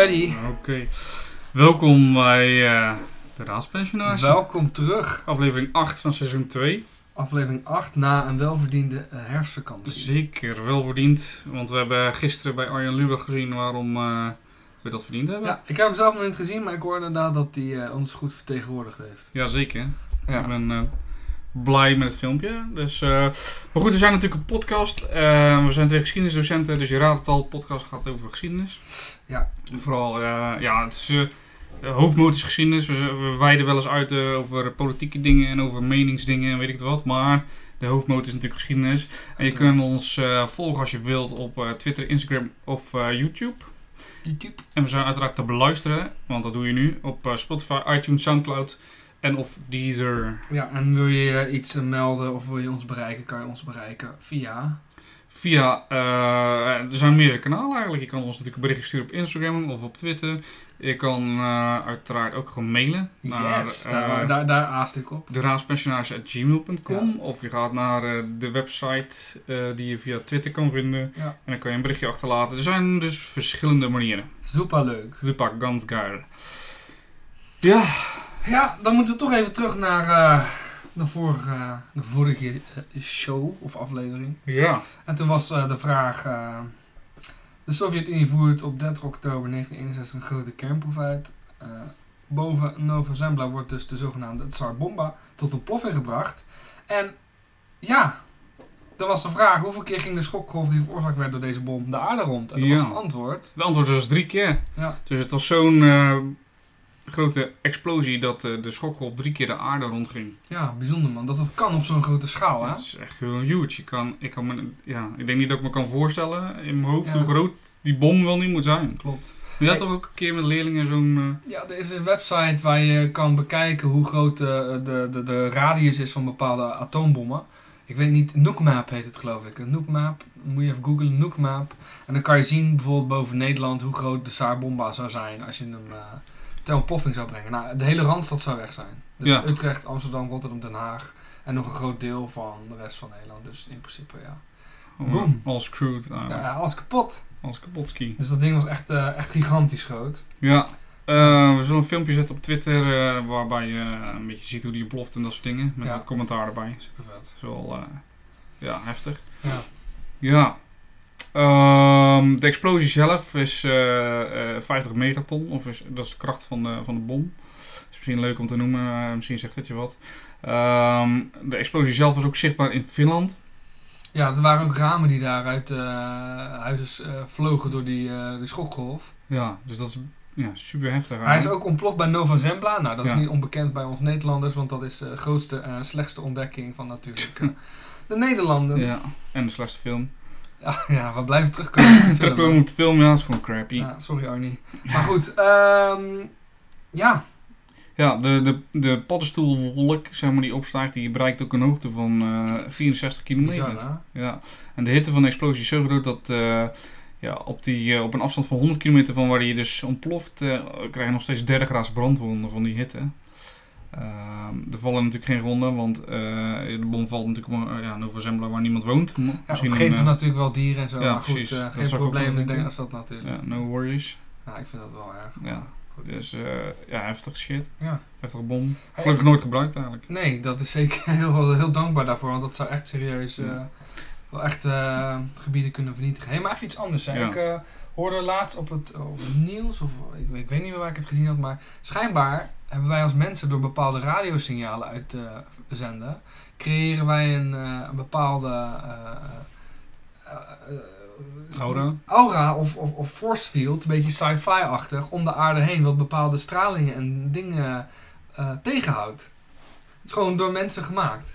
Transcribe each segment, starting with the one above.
Oké. Welkom bij eh, de Raadspensionaars. Welkom terug. Aflevering 8 van seizoen 2. Aflevering 8 na een welverdiende eh, herfstvakantie. Zeker, wel verdiend. Want we hebben gisteren bij Arjan Lubach gezien waarom eh, we dat verdiend hebben. Ja, ik heb hem zelf nog niet gezien, maar ik hoorde inderdaad dat hij ons goed vertegenwoordigd heeft. Jazeker. Ja. Ik ben blij met het filmpje. Dus, eh, maar goed, we zijn natuurlijk een podcast. Eh, we zijn twee geschiedenisdocenten, dus je raadt het al, de podcast gaat over geschiedenis. Ja. Vooral, eh, ja, het is hoofdmoot is geschiedenis. We, we wijden wel eens uit over politieke dingen en over meningsdingen en weet ik het wat. Maar de hoofdmoot is natuurlijk geschiedenis. En je kunt ons volgen als je wilt op Twitter, Instagram of YouTube. YouTube. En we zijn uiteraard te beluisteren, want dat doe je nu op Spotify, iTunes, Soundcloud en of Deezer. Ja, en wil je iets melden of wil je ons bereiken, kan je ons bereiken via... Via, eh, er zijn meerdere kanalen eigenlijk. Je kan ons natuurlijk een berichtje sturen op Instagram of op Twitter. Je kan eh, uiteraard ook gewoon mailen naar yes, eh, daar, daar, daar aast ik op. de raadspensionaars.gmail.com Of je gaat naar de website die je via Twitter kan vinden. Ja. En dan kan je een berichtje achterlaten. Er zijn dus verschillende manieren. Super leuk. Super, ganz geil. Ja, Ja, dan moeten we toch even terug naar eh, de, vorige, de vorige eh, show of aflevering. ja. En toen was eh, de vraag... de Sovjet-Unie voert op 30 oktober 1961 een grote kernproef uit. Boven Nova Zembla wordt dus de zogenaamde Tsar Bomba tot ontploffing gebracht. En ja, dan was de vraag hoeveel keer ging de schokgolf die veroorzaakt werd door deze bom de aarde rond? En dat Ja. was het antwoord. De antwoord was drie keer. Ja. Dus het was zo'n grote explosie dat eh, de schokgolf drie keer de aarde rondging. Ja, bijzonder man. Dat het kan op zo'n grote schaal, hè? Dat is echt heel huge. Je kan, ik, kan me, ja, ik denk niet dat ik me kan voorstellen in mijn hoofd Ja. hoe groot die bom wel niet moet zijn. Klopt. Je had toch ook een keer met leerlingen zo'n... eh, Ja, er is een website waar je kan bekijken hoe groot de, de, de, de radius is van bepaalde atoombommen. Ik weet niet, Nookmap heet het geloof ik. Een Nookmap, moet je even googlen, Nookmap. En dan kan je zien bijvoorbeeld boven Nederland hoe groot de Saar-bomba zou zijn als je hem eh ter ontploffing zou brengen. Nou, de hele Randstad zou weg zijn. Dus Ja. Utrecht, Amsterdam, Rotterdam, Den Haag en nog een groot deel van de rest van Nederland. Dus in principe, ja. Boom. All screwed. nou, Ja, alles kapot. Alles kapotski. Dus dat ding was echt, eh, echt gigantisch groot. Ja. Eh, we zullen een filmpje zetten op Twitter eh, waarbij je een beetje ziet hoe die ontploft en dat soort dingen. Met Ja. wat commentaar erbij. Super vet. Eh, ja, heftig. Ja. Ja. Ehm, de explosie zelf is eh, eh, 50 megaton. Of is, dat is de kracht van de, van de bom. is misschien leuk om te noemen. eh, misschien zegt het je wat. Ehm, de explosie zelf was ook zichtbaar in Finland. Ja, er waren ook ramen die daar uit eh huizen eh, vlogen door die, eh, die schokgolf. Ja, dus dat is ja, super heftig. Hij is ook ontploft bij Nova Zembla. Nou, dat is Ja. niet onbekend bij ons Nederlanders, want dat is de grootste en slechtste ontdekking van natuurlijk eh, de Nederlanden. Ja, en de slechtste film. Ja, we blijven terugkomen. op die film, Terugkomen op de film, ja, dat is gewoon crappy. Ja, sorry Arnie. Maar goed, ehm, ja, Ja, de, de, de paddenstoelwolk, zeg maar, die opstijgt, die bereikt ook een hoogte van eh 64 kilometer. bizar? Ja, en de hitte van de explosie is zo groot dat eh, ja, op, die, eh, op een afstand van 100 kilometer van waar die dus ontploft, krijg je nog steeds derde graads brandwonden van die hitte. Ehm, er vallen natuurlijk geen ronden, want eh, de bom valt natuurlijk een, eh, ja, Nova Zembla waar niemand woont. Ja, Misschien vergeten een, we eh, natuurlijk wel dieren en zo, ja, maar goed, geen probleem ik denk als dat natuurlijk. ja, no worries. Ja, ik vind dat wel erg. Ja. Goed. Dus ja, heftig shit. Ja. Heftige bom. Gelukkig nooit gebruikt eigenlijk. Nee, dat is zeker heel, heel dankbaar daarvoor, want dat zou echt serieus wel echt gebieden kunnen vernietigen. Hey, maar even iets anders. Hè. Ja. Ik hoorde laatst op het, op het nieuws, of ik, ik weet niet meer waar ik het gezien had, maar schijnbaar hebben wij als mensen door bepaalde radiosignalen uit te zenden, creëren wij een, eh, een bepaalde eh, eh, Aura? aura of, of, of force field, een beetje sci-fi-achtig, om de aarde heen, wat bepaalde stralingen en dingen tegenhoudt. Het is gewoon door mensen gemaakt.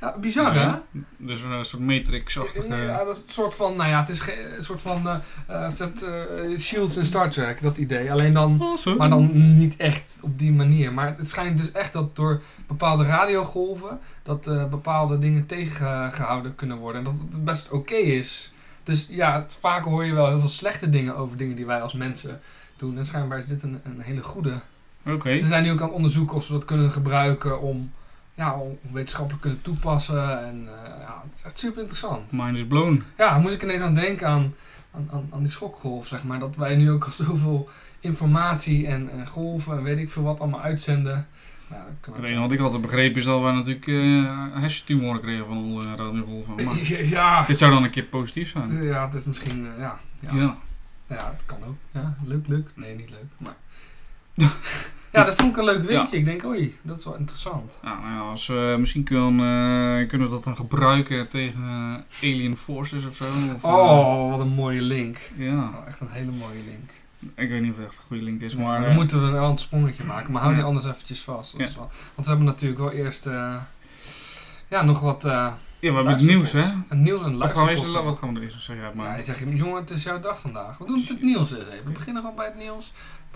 Ja, bizar hè? Dus een soort Matrix-achtige... Ja, dat is een soort van, nou ja, het is een soort van eh, eh, soort, eh, Shields in Star Trek, dat idee. Alleen dan, Oh, maar dan niet echt op die manier. Maar het schijnt dus echt dat door bepaalde radiogolven, dat eh, bepaalde dingen tegengehouden kunnen worden. En dat het best oké is. Dus ja, het, vaak hoor je wel heel veel slechte dingen over dingen die wij als mensen doen. En schijnbaar is dit een, een hele goede. Oké. Ze zijn nu ook aan het onderzoeken of ze dat kunnen gebruiken om, ja, om wetenschappelijk kunnen toepassen. En eh, ja, het is echt super interessant. Mind is blown. Ja, moest ik ineens aan denken aan aan, aan, aan die schokgolf, zeg maar. Dat wij nu ook al zoveel informatie en, en golven en weet ik veel wat allemaal uitzenden. Nou, Het zijn. enige wat ik altijd begrepen is dat wij natuurlijk eh hersentumoren kregen van alle radiogolven. Maar Ja, dit zou dan een keer positief zijn. ja, het is misschien, eh, ja, ja. Ja. Ja, het kan ook. Ja, leuk, leuk. Nee, niet leuk, maar... ja, dat vond ik een leuk weetje. Ik denk, oei, dat is wel interessant. Ja, nou ja, als, we misschien kunnen, eh, kunnen we dat dan gebruiken tegen eh, Alien Forces of zo. Of, eh, Oh, wat een mooie link. ja, Oh, echt een hele mooie link. ik weet niet of het echt een goede link is, maar... dan eh, moeten we een sprongetje maken, maar hou die anders eventjes vast. Ja. want we hebben natuurlijk wel eerst... eh, ja, nog wat eh ja, we hebben het nieuws, hè? Het nieuws en Wat gaan, we luisterposten. eerst, we zeggen? Ja, maar, Ja, je zegt, jongen, het is jouw dag vandaag. We doen het nieuws eens even. We beginnen gewoon bij het nieuws.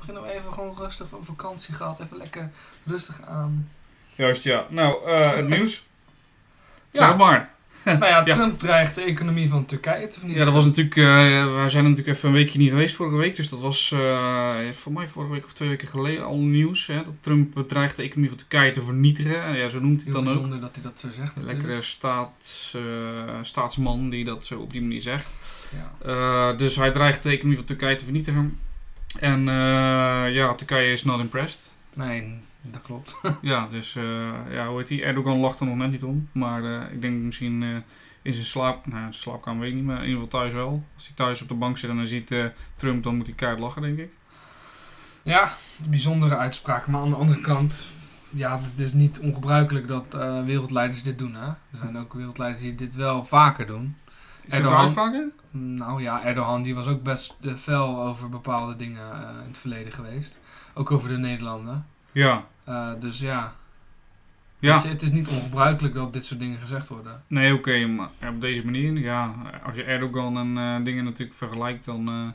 Beginnen we even gewoon rustig op vakantie gehad. Even lekker rustig aan. Juist, ja. Nou, eh, het nieuws. Ja. Zeg maar. nou ja, Ja. Trump dreigt de economie van Turkije te vernietigen. Ja, dat was natuurlijk, eh we zijn natuurlijk even een weekje niet geweest vorige week. Dus dat was eh, voor mij vorige week of twee weken geleden al nieuws. Hè, dat Trump dreigt de economie van Turkije te vernietigen. Ja, zo noemt hij het dan ook. bijzonder dat hij dat zo zegt Een lekkere staats, staatsman die dat zo op die manier zegt. Ja. Dus hij dreigt de economie van Turkije te vernietigen. En eh, ja, Turkije is not impressed. Nee, dat klopt. ja, dus eh, ja, hoe heet die? Erdogan lacht er nog net niet om. Maar eh, ik denk misschien in zijn slaap, nou, zijn slaapkamer weet ik niet, maar in ieder geval thuis wel. Als hij thuis op de bank zit en dan ziet Trump, dan moet hij keihard lachen, denk ik. Ja, bijzondere uitspraken. Maar aan de andere kant, ja, het is niet ongebruikelijk dat wereldleiders dit doen. Hè? Er zijn ook wereldleiders die dit wel vaker doen. Er Erdogan-? Nou ja, Erdogan die was ook best eh, fel over bepaalde dingen eh, in het verleden geweest. Ook over de Nederlanden. Ja. Eh, dus ja, Ja, je, het is niet ongebruikelijk dat dit soort dingen gezegd worden. nee, oké, maar op deze manier, ja, als je Erdogan en dingen natuurlijk vergelijkt, dan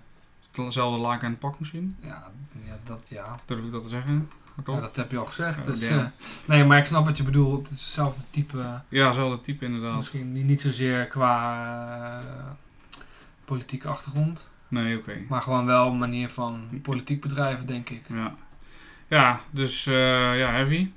hetzelfde laken en het pak misschien. Ja, ja dat ja. Durf ik dat te zeggen? Ja. Dat heb je al gezegd. Dus, eh, nee, maar ik snap wat je bedoelt. Het is hetzelfde type. Ja, hetzelfde type inderdaad. Misschien niet, niet zozeer qua eh, politieke achtergrond. Nee, oké. Maar gewoon wel een manier van politiek bedrijven, denk ik. Ja. Ja, dus eh, ja, heavy.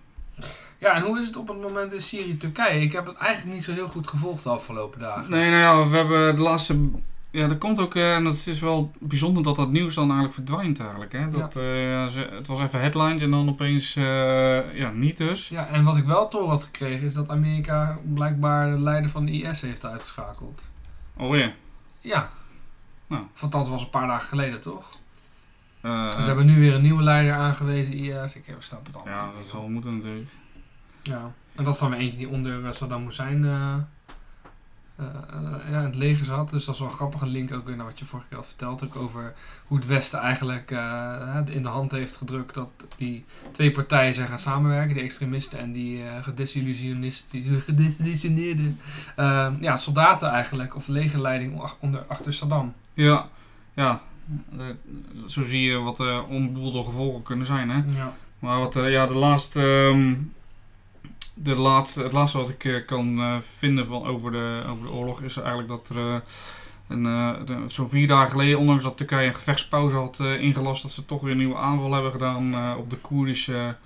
Ja, en hoe is het op het moment in Syrië-Turkije? Ik heb het eigenlijk niet zo heel goed gevolgd de afgelopen dagen. Nee, nou ja, we hebben de laatste... Ja, er komt ook, eh, en dat is wel bijzonder dat dat nieuws dan eigenlijk verdwijnt eigenlijk. Hè? Dat, eh, ze, het was even headlines en dan opeens, eh, ja, niet dus. Ja, en wat ik wel door had gekregen is dat Amerika blijkbaar de leider van de IS heeft uitgeschakeld. Oh ja. Ja. Nou. Althans was een paar dagen geleden, toch? Eh, Ze hebben nu weer een nieuwe leider aangewezen, IS. Ik snap het allemaal ja, dat zal moeten natuurlijk. Ja. En dat is dan weer eentje die onder Saddam Hussein eh, ja, in het leger zat. Dus dat is wel een grappige link ook weer naar wat je vorige keer had verteld. Ook over hoe het Westen eigenlijk eh, in de hand heeft gedrukt dat die twee partijen zijn gaan samenwerken. Die extremisten en die eh gedesillusionisten, die gedesillusioneerde eh, ja, soldaten eigenlijk. Of legerleiding onder, achter Saddam. Ja, ja. eh, zo zie je wat de onbedoelde gevolgen kunnen zijn, hè. Ja. Maar wat, eh, ja, de laatste, ehm, de laatste, het laatste wat ik eh, kan eh, vinden van over de, over de oorlog is eigenlijk dat er een, de- zo'n vier dagen geleden, ondanks dat Turkije een gevechtspauze had ingelast, dat ze toch weer een nieuwe aanval hebben gedaan op de Koerdische,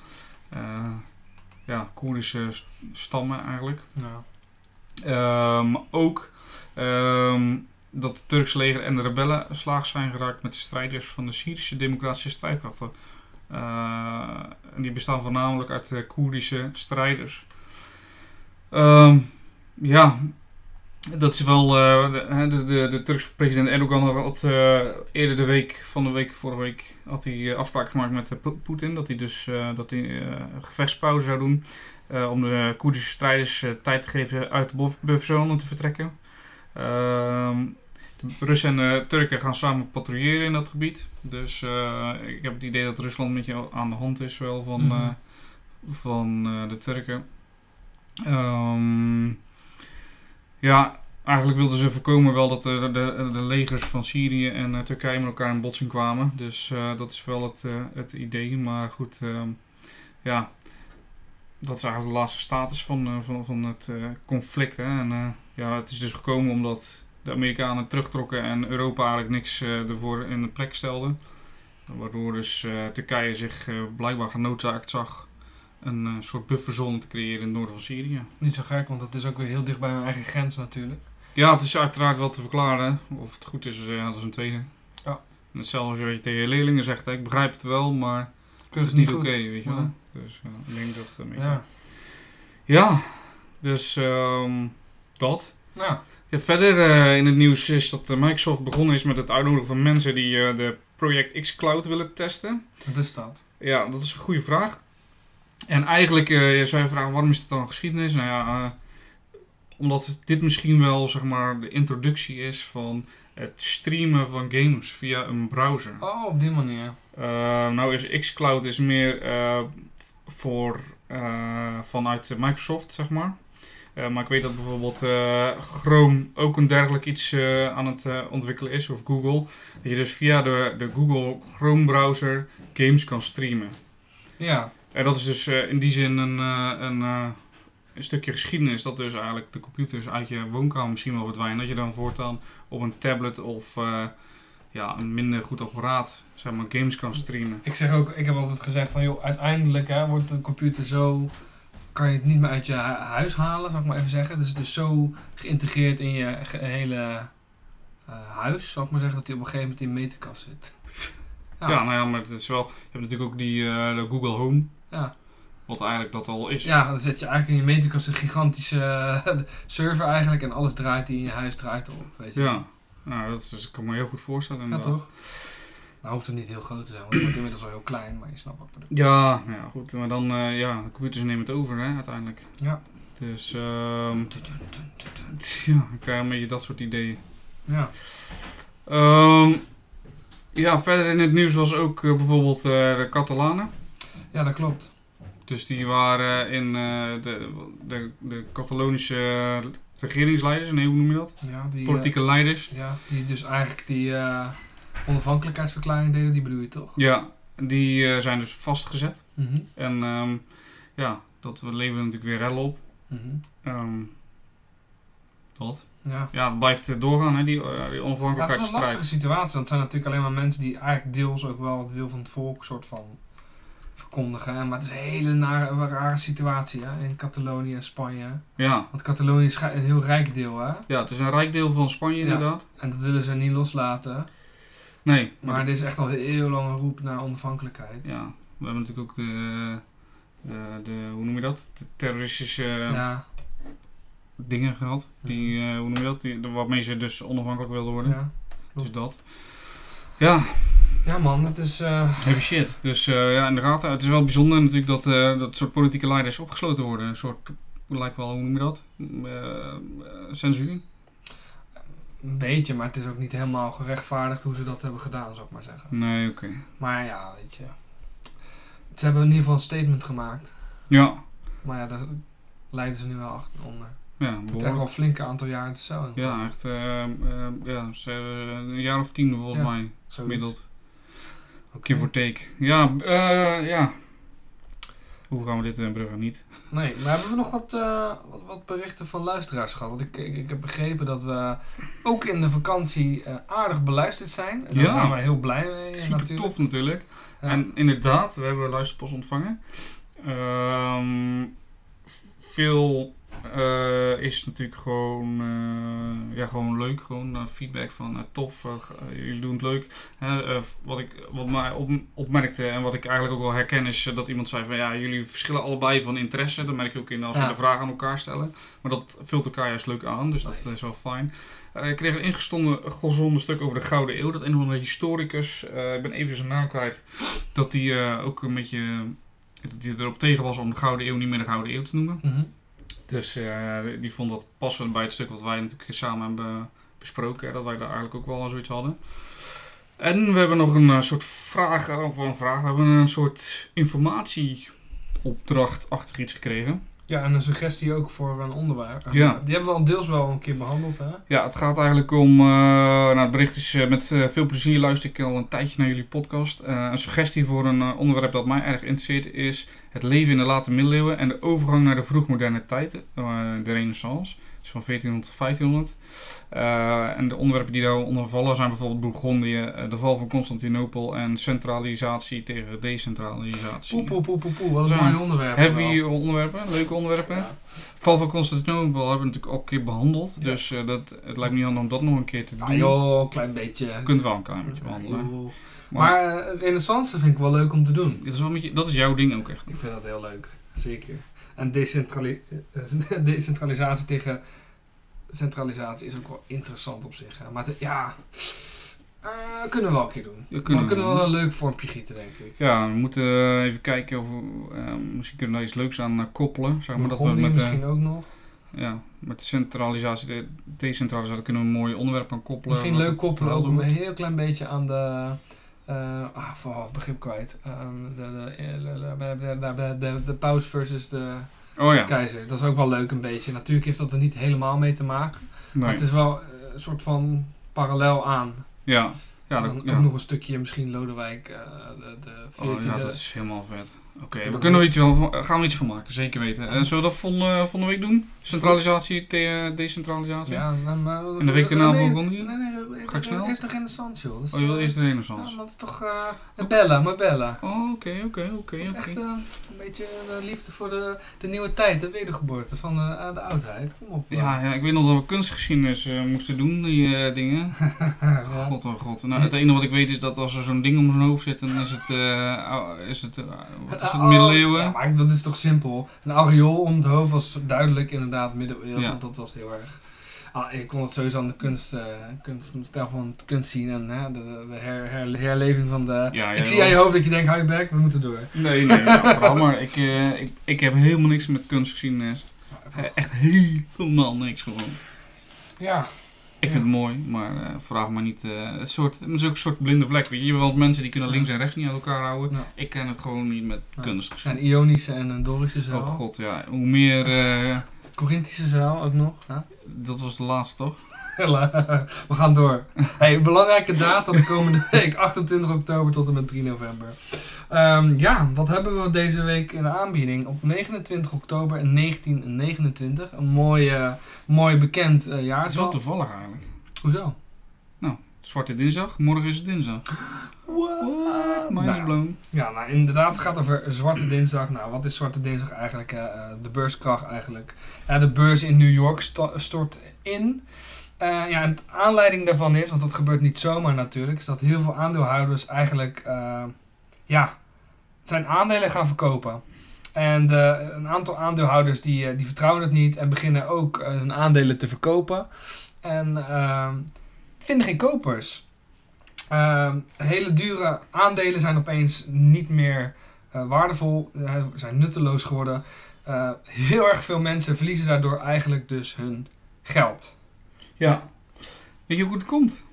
ja, Koerdische st- stammen eigenlijk. Ja. Ehm, ook ehm, dat het Turkse leger en de rebellen slaag zijn geraakt met de strijders van de Syrische democratische strijdkrachten. Eh, die bestaan voornamelijk uit de Koerdische strijders. Ehm, ja, dat is wel. eh, de, de, de, Turkse president Erdogan had eh, eerder de week, van de week, vorige week, had hij eh, afspraak gemaakt met eh, Po- Poetin. Dat hij dus eh, dat hij, eh, een gevechtspauze zou doen. eh, om de Koerdische strijders eh, tijd te geven uit de buf- bufferzone te vertrekken. Russen en de Turken gaan samen patrouilleren in dat gebied. Dus eh, ik heb het idee dat Rusland een beetje aan de hand is wel van, Mhm. eh, van eh, de Turken. Ehm, ja, eigenlijk wilden ze voorkomen wel dat de, de, de legers van Syrië en eh, Turkije met elkaar in botsing kwamen. Dus eh, dat is wel het, eh, het idee. Maar goed, ehm, ja, dat is eigenlijk de laatste status van, eh, van, van het eh, conflict. Hè. En eh, ja, het is dus gekomen omdat de Amerikanen terugtrokken en Europa eigenlijk niks eh, ervoor in de plek stelde. Waardoor dus eh, Turkije zich eh, blijkbaar genoodzaakt zag een soort bufferzone te creëren in het noorden van Syrië. Niet zo gek, want het is ook weer heel dicht bij hun eigen grens natuurlijk. Ja, het is uiteraard wel te verklaren. Of het goed is, ja, dat is een tweede. Ja. En hetzelfde als je tegen je leerlingen zegt, hè, ik begrijp het wel, maar het is niet oké, weet je wel. Dus uh, ik denk dat beetje... Ja. Ja, dus um, dat. Ja. Ja verder uh, in het nieuws is dat Microsoft begonnen is met het uitnodigen van mensen die uh, de Project X Cloud willen testen. Wat is dat? Ja, dat is een goede vraag. En eigenlijk uh, zou je vragen, waarom is het dan geschiedenis? Nou ja, omdat dit misschien wel zeg maar de introductie is van het streamen van games via een browser. Oh, op die manier. nou is xCloud is meer voor vanuit Microsoft, zeg maar. Uh, maar ik weet dat bijvoorbeeld uh, Chrome ook een dergelijk iets aan het ontwikkelen is, of Google. Dat je dus via de, de Google Chrome browser games kan streamen. Ja. En dat is dus in die zin een, een, een, stukje geschiedenis dat dus eigenlijk de computers uit je woonkamer misschien wel verdwijnen. Dat je dan voortaan op een tablet of ja, een minder goed apparaat zeg maar, games kan streamen. Ik zeg ook, ik heb altijd gezegd van joh, uiteindelijk hè, wordt de computer zo, kan je het niet meer uit je huis halen, zal ik maar even zeggen. Dus het is zo geïntegreerd in je hele uh, huis, zal ik maar zeggen, dat hij op een gegeven moment in de meterkast zit. ja. ja. nou ja, maar het is wel, je hebt natuurlijk ook die uh, de Google Home. Ja. Wat eigenlijk dat al is. Ja, dan zet je eigenlijk in je meterkast een gigantische uh, server eigenlijk en alles draait die in je huis draait op, weet je. Ja. Nou, dat is, ik kan me heel goed voorstellen. Ja, toch? Nou hoeft het niet heel groot te zijn, want het wordt inmiddels wel heel klein, maar je snapt wat ik bedoel. Ja, ja, goed. Maar dan, uh, ja, de computers nemen het over, hè, uiteindelijk. Ja. Dus, um, ja, dan krijg je een beetje dat soort ideeën. Ja. Um, ja, verder in het nieuws was ook uh, bijvoorbeeld uh, de Catalanen. Ja, dat klopt. Dus die waren in de, de, de Catalonische regeringsleiders, nee, hoe noem je dat? Ja, die, Politieke leiders. Ja, die dus eigenlijk die onafhankelijkheidsverklaring deden, die bedoel je toch? Ja, die uh, zijn dus vastgezet. Mm -hmm. En um, ja, dat we leveren natuurlijk weer rellen op. Mm -hmm. um, dat. Ja. ja, het blijft doorgaan, hè, die, uh, die onafhankelijkheidsstrijd. Ja, het is een lastige situatie, want het zijn natuurlijk alleen maar mensen die eigenlijk deels ook wel het wil van het volk soort van verkondigen. Maar het is een hele nare, rare situatie hè? in Catalonië en Spanje. Ja. Want Catalonië is een heel rijk deel. Hè? Ja, het is een rijk deel van Spanje inderdaad. En dat willen ze niet loslaten. Nee. Maar er is echt al heel lang een roep naar onafhankelijkheid. Ja, we hebben natuurlijk ook de, de, de hoe noem je dat? De terroristische ja. dingen gehad. Die, uh, hoe noem je dat? Die, waarmee ze dus onafhankelijk wilden worden. Ja. Dus dat. Ja, ja man, het is... Uh... Heavy shit. Dus uh, ja, inderdaad, het is wel bijzonder natuurlijk dat, dat soort politieke leiders opgesloten worden. Een soort, lijkt wel, hoe noem je dat? censuur? Een beetje, maar het is ook niet helemaal gerechtvaardigd hoe ze dat hebben gedaan, zou ik maar zeggen. Nee, oké. Okay. Maar ja, weet je. Ze hebben in ieder geval een statement gemaakt. Ja. Maar ja, daar leiden ze nu wel achter onder. Ja, het echt wel een flinke aantal jaar te zo. Ja, echt ja, een jaar of tien volgens ja, mij, gemiddeld. Okay. Give or take. Ja, uh, ja. Hoe gaan we dit uh, bruggen niet? Nee, maar hebben we nog wat, uh, wat, wat, berichten van luisteraars gehad? Want ik, ik, ik, heb begrepen dat we ook in de vakantie aardig beluisterd zijn. En daar ja. zijn we heel blij mee. Super natuurlijk. tof natuurlijk. Ja. En inderdaad, we hebben luisterpost ontvangen. Um, veel uh, is natuurlijk gewoon, uh, ja, gewoon leuk. Gewoon uh, feedback van tof, jullie doen het leuk. wat ik wat mij op, opmerkte en wat ik eigenlijk ook wel herken is dat iemand zei van ja, jullie verschillen allebei van interesse. Dat merk je ook in als Ja. we de vragen aan elkaar stellen. Maar dat vult elkaar juist leuk aan, dus dat is wel fijn. ik kreeg een ingestonden gezonde stuk over de Gouden Eeuw. Dat een of andere historicus, ik ben even zijn naam kwijt, dat die ook een beetje dat die erop tegen was om de Gouden Eeuw niet meer de Gouden Eeuw te noemen. Mhm. Dus uh, die vond dat passend bij het stuk wat wij natuurlijk samen hebben besproken. Dat wij daar eigenlijk ook wel zoiets hadden. En we hebben nog een uh, soort vraag, of een vraag, we hebben een soort informatieopdracht achter iets gekregen. Ja, en een suggestie ook voor een onderwerp. Ja. Die hebben we al deels wel een keer behandeld, hè? Ja, het gaat eigenlijk om. Uh, nou, het bericht is uh, met uh, veel plezier luister ik al een tijdje naar jullie podcast. een suggestie voor een onderwerp dat mij erg interesseert is het leven in de late middeleeuwen en de overgang naar de vroegmoderne tijd, eh, de renaissance. Dus van 1400 tot 1500. Eh, en de onderwerpen die daaronder vallen zijn bijvoorbeeld Bourgondië, eh, de val van Constantinopel en centralisatie tegen decentralisatie. Poe, poe, poe, poe. Wat een Zo. mooi onderwerp. Heavy wel. onderwerpen, leuke onderwerpen. Ja. Val van Constantinopel hebben we natuurlijk ook een keer behandeld. Ja. Dus eh, dat, het lijkt me niet handig om dat nog een keer te doen. Ah joh, een klein beetje. Je kunt wel een klein beetje behandelen. Maar, Maar renaissance vind ik wel leuk om te doen. dat, is wel een beetje, dat is jouw ding ook echt. Ik vind dat heel leuk, zeker. En decentrali eh, decentralisatie tegen centralisatie is ook wel interessant op zich. hè. Maar ja, eh, kunnen we wel een keer doen. Kunnen we kunnen we wel een leuk vormpje gieten, denk ik. Ja, we moeten eh, even kijken of we, eh, misschien kunnen we daar iets leuks aan koppelen. Zeg maar dat we met, misschien ook nog. ja, met centralisatie, de decentralisatie kunnen we een mooi onderwerp aan koppelen. Misschien leuk koppelen ook een heel klein beetje aan de... Eh, ah, vooral het begrip kwijt. Ehm, de, de, de, de, paus versus de oh keizer. Dat is ook wel leuk een beetje. Natuurlijk heeft dat er niet helemaal mee te maken. Maar het is wel eh, een soort van parallel aan. Ja. Ja, ook nog een stukje misschien Lodewijk eh, de, de 14e. ja, dat is helemaal vet. Oké, we kunnen iets wel, van- gaan we iets van maken, zeker weten. En zullen we dat volgende, week doen? Centralisatie, te- decentralisatie? Ja, maar, maar, En de week daarna nee? Nee, nee, nee, Ga ik snel? Eerst de renaissance, joh. Oh, je wil eh, eerst de Ja, renaissance? maar dat is toch... eh de Bella, maar Bella. Oh, oké, oké, oké, Echt eh, een beetje de liefde voor de, de nieuwe tijd, de wedergeboorte van de, eh, de oudheid. Kom op. Ja, ja, ik weet nog dat we kunstgeschiedenis eh, moesten doen, die eh, dingen. Ja. God, oh god. Nou, het enige wat ik weet is dat als er zo'n ding om zijn hoofd zit, dan is het, eh, is het, eh, is het Oh, middeleeuwen. Ja, maar dat is toch simpel. Een aureool om het hoofd was duidelijk inderdaad middeleeuws, Ja. want dat was heel erg... Ah, ik kon het sowieso aan de kunst, eh kunst, van kunst zien en hè, de, de her, her- herleving van de... Ja, ik zie aan je hoofd dat je denkt, hou je bek, we moeten door. Nee, nee, maar ik, eh, ik, ik heb helemaal niks met kunstgeschiedenis. Eh, Echt helemaal niks gewoon. Ja, Ik vind het mooi, maar eh, vraag maar niet. eh, het, soort, het is ook een soort blinde vlek. Weet je, je hebt wel mensen die kunnen links en rechts niet uit elkaar houden. Ja. Ik ken het gewoon niet met Ja. kunstgeschiedenis. en Ionische en een Dorische zaal. Oh god, ja. Hoe meer. eh, Corinthische zaal ook nog. hè? dat was de laatste toch? We gaan door. Hey, belangrijke data de komende week, 28 oktober tot en met 3 november. Ehm, ja, wat hebben we deze week in de aanbieding? Op 29 oktober 1929, een mooi, mooi bekend eh Het is wel toevallig eigenlijk. Hoezo? Zwarte dinsdag, morgen is het dinsdag. What? Mind Nou, blown. ja, nou inderdaad, het gaat over Zwarte Dinsdag. Nou, wat is Zwarte Dinsdag eigenlijk? eh, eh, de beurskracht eigenlijk. Ja, de beurs in New York sto- stort in. Eh, ja, en de aanleiding daarvan is, want dat gebeurt niet zomaar natuurlijk, is dat heel veel aandeelhouders eigenlijk, ja, zijn aandelen gaan verkopen. En de, een aantal aandeelhouders die, eh, die vertrouwen het niet en beginnen ook eh, hun aandelen te verkopen. En eh, vinden geen kopers. Eh, hele dure aandelen zijn opeens niet meer eh, waardevol, eh, zijn nutteloos geworden. Eh, heel erg veel mensen verliezen daardoor eigenlijk dus hun geld. Ja. Weet je hoe het komt?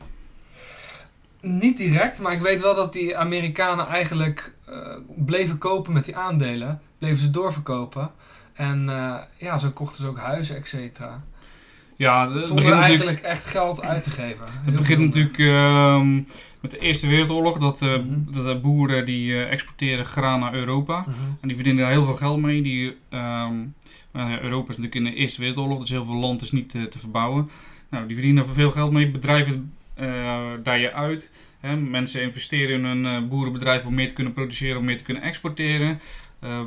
Niet direct, maar ik weet wel dat die Amerikanen eigenlijk eh, bleven kopen met die aandelen. Bleven ze doorverkopen. En eh, ja, zo kochten ze ook huizen, et cetera. Ja, het Zonder begint eigenlijk echt geld uit te geven. het begint natuurlijk ehm, met de Eerste Wereldoorlog. Dat, eh, Mhm. dat de boeren die exporteren graan naar Europa. Mhm. En die verdienen daar heel veel geld mee. Die, ehm, Europa is natuurlijk in de Eerste Wereldoorlog, dus heel veel land is niet te verbouwen. Nou, die verdienen daar veel geld mee. Bedrijven eh dijen uit. Hè. Mensen investeren in hun eh, boerenbedrijf om meer te kunnen produceren, om meer te kunnen exporteren. Eh,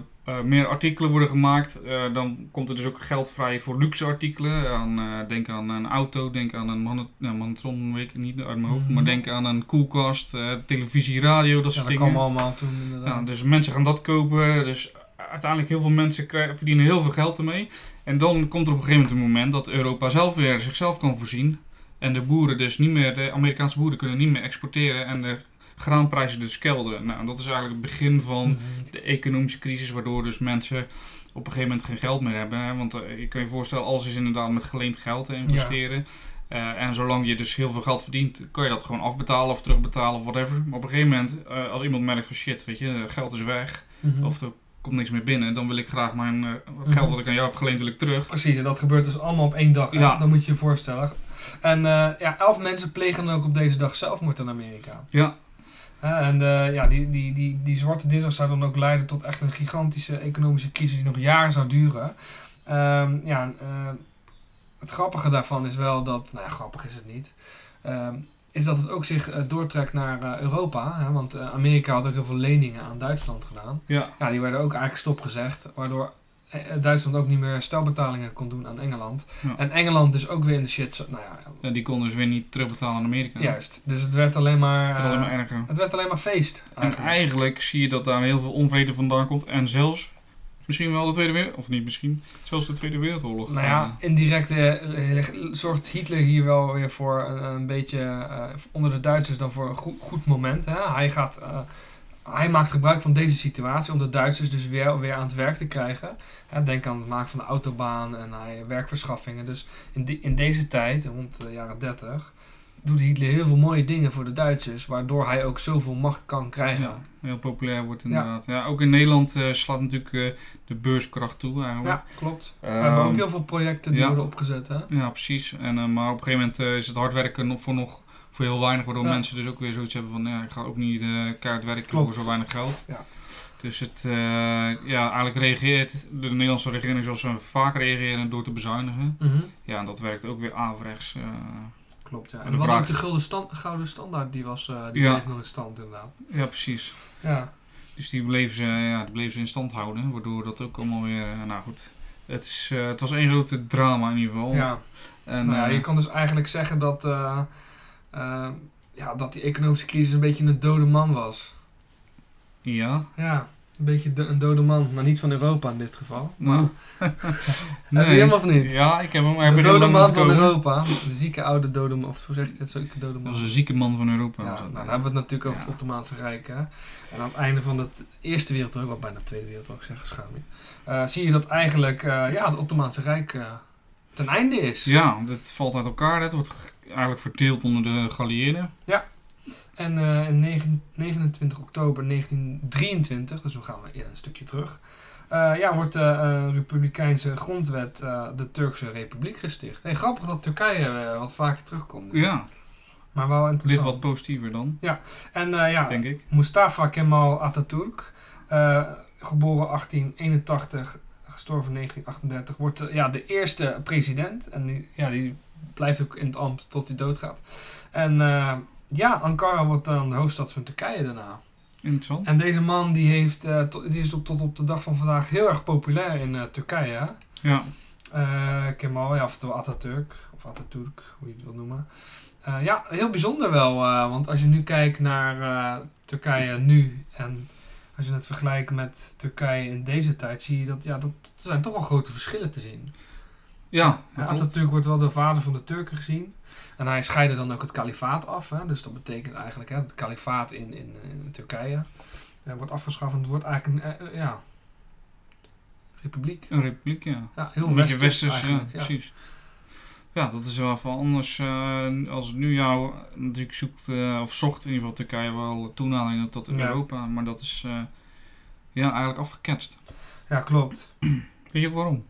meer artikelen worden gemaakt. Dan komt er dus ook geld vrij voor luxe artikelen. Aan, denk aan een auto, denk aan een nou, magnetron weet ik niet uit mijn hoofd. Mhm. Maar denk aan een koelkast, televisie, radio, dat Ja, soort dat dingen. kwam allemaal toen inderdaad. Ja, dus mensen gaan dat kopen. Dus uiteindelijk heel veel mensen krijgen, verdienen heel veel geld ermee. En dan komt er op een gegeven moment een moment dat Europa zelf weer zichzelf kan voorzien. En de boeren dus niet meer, de Amerikaanse boeren kunnen niet meer exporteren en de graanprijzen dus kelderen. Nou, dat is eigenlijk het begin van Mhm. de economische crisis, waardoor dus mensen op een gegeven moment geen geld meer hebben. Hè? Want eh, je kan je voorstellen, alles is inderdaad met geleend geld te investeren. Eh, en zolang je dus heel veel geld verdient, kan je dat gewoon afbetalen of terugbetalen of whatever. Maar op een gegeven moment, eh, als iemand merkt van shit, weet je, geld is weg Mhm. of er komt niks meer binnen, dan wil ik graag mijn eh, geld wat ik aan jou heb geleend, wil ik terug. Precies, en dat gebeurt dus allemaal op één dag. Ja. Dat moet je je voorstellen. En eh, ja, elf mensen plegen dan ook op deze dag zelfmoord in Amerika. Ja, en eh, ja, die, die, die, die zwarte dinsdag zou dan ook leiden tot echt een gigantische economische crisis die nog jaren zou duren. Ehm, ja, eh, het grappige daarvan is wel dat, nou ja, grappig is het niet, ehm, is dat het ook zich doortrekt naar Europa. Hè, want Amerika had ook heel veel leningen aan Duitsland gedaan. Ja, Ja, die werden ook eigenlijk stopgezegd, waardoor Duitsland ook niet meer stelbetalingen kon doen aan Engeland. Ja. En Engeland dus ook weer in de shit. Nou ja, die kon dus weer niet terugbetalen aan Amerika. juist. Dus het werd alleen maar, Het is alleen maar eh, erger. het werd alleen maar feest. En Eigenlijk. eigenlijk zie je dat daar heel veel onvrede vandaan komt. En zelfs misschien wel de Tweede Wereldoorlog, of niet misschien, zelfs de Tweede Wereldoorlog. Nou ja, indirect eh, zorgt Hitler hier wel weer voor een, een beetje eh, onder de Duitsers dan voor een goed, goed moment. Hè? Hij, gaat, eh, hij maakt gebruik van deze situatie om de Duitsers dus weer, weer aan het werk te krijgen. Denk aan het maken van de autobaan en hij, werkverschaffingen. Dus in, die- in deze tijd, rond de jaren 30, doet Hitler heel veel mooie dingen voor de Duitsers, waardoor hij ook zoveel macht kan krijgen. Ja, heel populair wordt inderdaad. Ja. ook in Nederland eh, slaat natuurlijk eh, de beurskracht toe eigenlijk. Ja, klopt. We Ehm, hebben ook heel veel projecten die ja. worden opgezet. Hè? Ja, precies. En, eh, maar op een gegeven moment eh, is het hard werken nog voor, nog voor heel weinig, waardoor Ja. mensen dus ook weer zoiets hebben van, ja, ik ga ook niet eh keihard werken voor zo weinig geld. Ja. Dus het, eh, ja, eigenlijk reageert de Nederlandse regering zoals ze vaak reageren door te bezuinigen. Mhm. Ja, en dat werkt ook weer averechts. eh Klopt, ja. En En de wat vraag- ook de gulden stand, gouden standaard, die, was, die Ja. bleef nog in stand inderdaad. ja, precies. Ja, Dus die bleven ze, ja, die bleven ze in stand houden, waardoor dat ook allemaal weer, nou goed. Het, is, het was één grote drama in ieder geval. ja. En, nou, je kan dus eigenlijk zeggen dat, eh, eh, ja, dat die economische crisis een beetje een dode man was. ja, Ja, een beetje een dode man, maar niet van Europa in dit geval. nou. Heb je hem of niet? Ja, ik heb hem. maar De dode man van. Europa, de zieke oude dode man, of hoe zeg je het, zieke dode Dat man. was een zieke man van Europa. Ja, nou, dan hebben we het natuurlijk over Ja. het Ottomaanse Rijk. Hè? En aan het einde van de Eerste Wereldoorlog, of bijna de Tweede Wereldoorlog zeggen, schaam je. eh, zie je dat eigenlijk eh, ja, het Ottomaanse Rijk eh, ten einde is. Ja, dat valt uit elkaar. Het wordt eigenlijk verdeeld onder de geallieerden. En eh, in negen- 29 oktober 1923, dus we gaan weer een stukje terug, eh, ja, wordt de eh, Republikeinse grondwet eh, de Turkse Republiek gesticht. Hey, grappig dat Turkije eh, wat vaker terugkomt. Ja, Maar wel dit interessant. wat positiever dan, En eh, ja, denk ik. Mustafa Kemal Atatürk, eh, geboren 1881, gestorven 1938, wordt eh, ja, de eerste president. En die, ja, die blijft ook in het ambt tot hij doodgaat. En eh, ja, Ankara wordt dan de hoofdstad van Turkije daarna. Interessant. En deze man die heeft, eh, tot, die is op, tot op de dag van vandaag heel erg populair in eh, Turkije. hè. Ja, Eh, Kemal, ja, oftewel Atatürk, of Atatürk, hoe je het wil noemen. Ja, heel bijzonder wel, want als je nu kijkt naar Turkije nu en als je het vergelijkt met Turkije in deze tijd, zie je dat, ja, dat er zijn toch wel grote verschillen te zien. Ja. Atatürk wordt wel de vader van de Turken gezien. En hij scheidde dan ook het kalifaat af. Hè? Dus dat betekent eigenlijk hè, het kalifaat in, in, in Turkije eh, wordt afgeschaft. En het wordt eigenlijk een eh, eh, ja, republiek. Een republiek, ja. Ja, heel westers, eigenlijk. Ja. precies. Ja, dat is wel van anders. als het nu jou natuurlijk zoekt, of zocht in ieder geval Turkije wel toenadering tot. Europa, maar dat is ja, eigenlijk afgeketst. ja, klopt. Weet je ook waarom?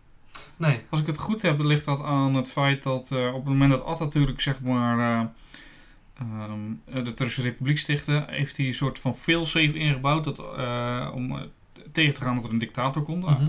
Nee. Als ik het goed heb, ligt dat aan het feit dat eh, op het moment dat Atatürk zeg maar eh, ehm, de Turkse Republiek stichtte, heeft hij een soort van failsafe ingebouwd dat, eh, om tegen te gaan dat er een dictator komt. Mhm.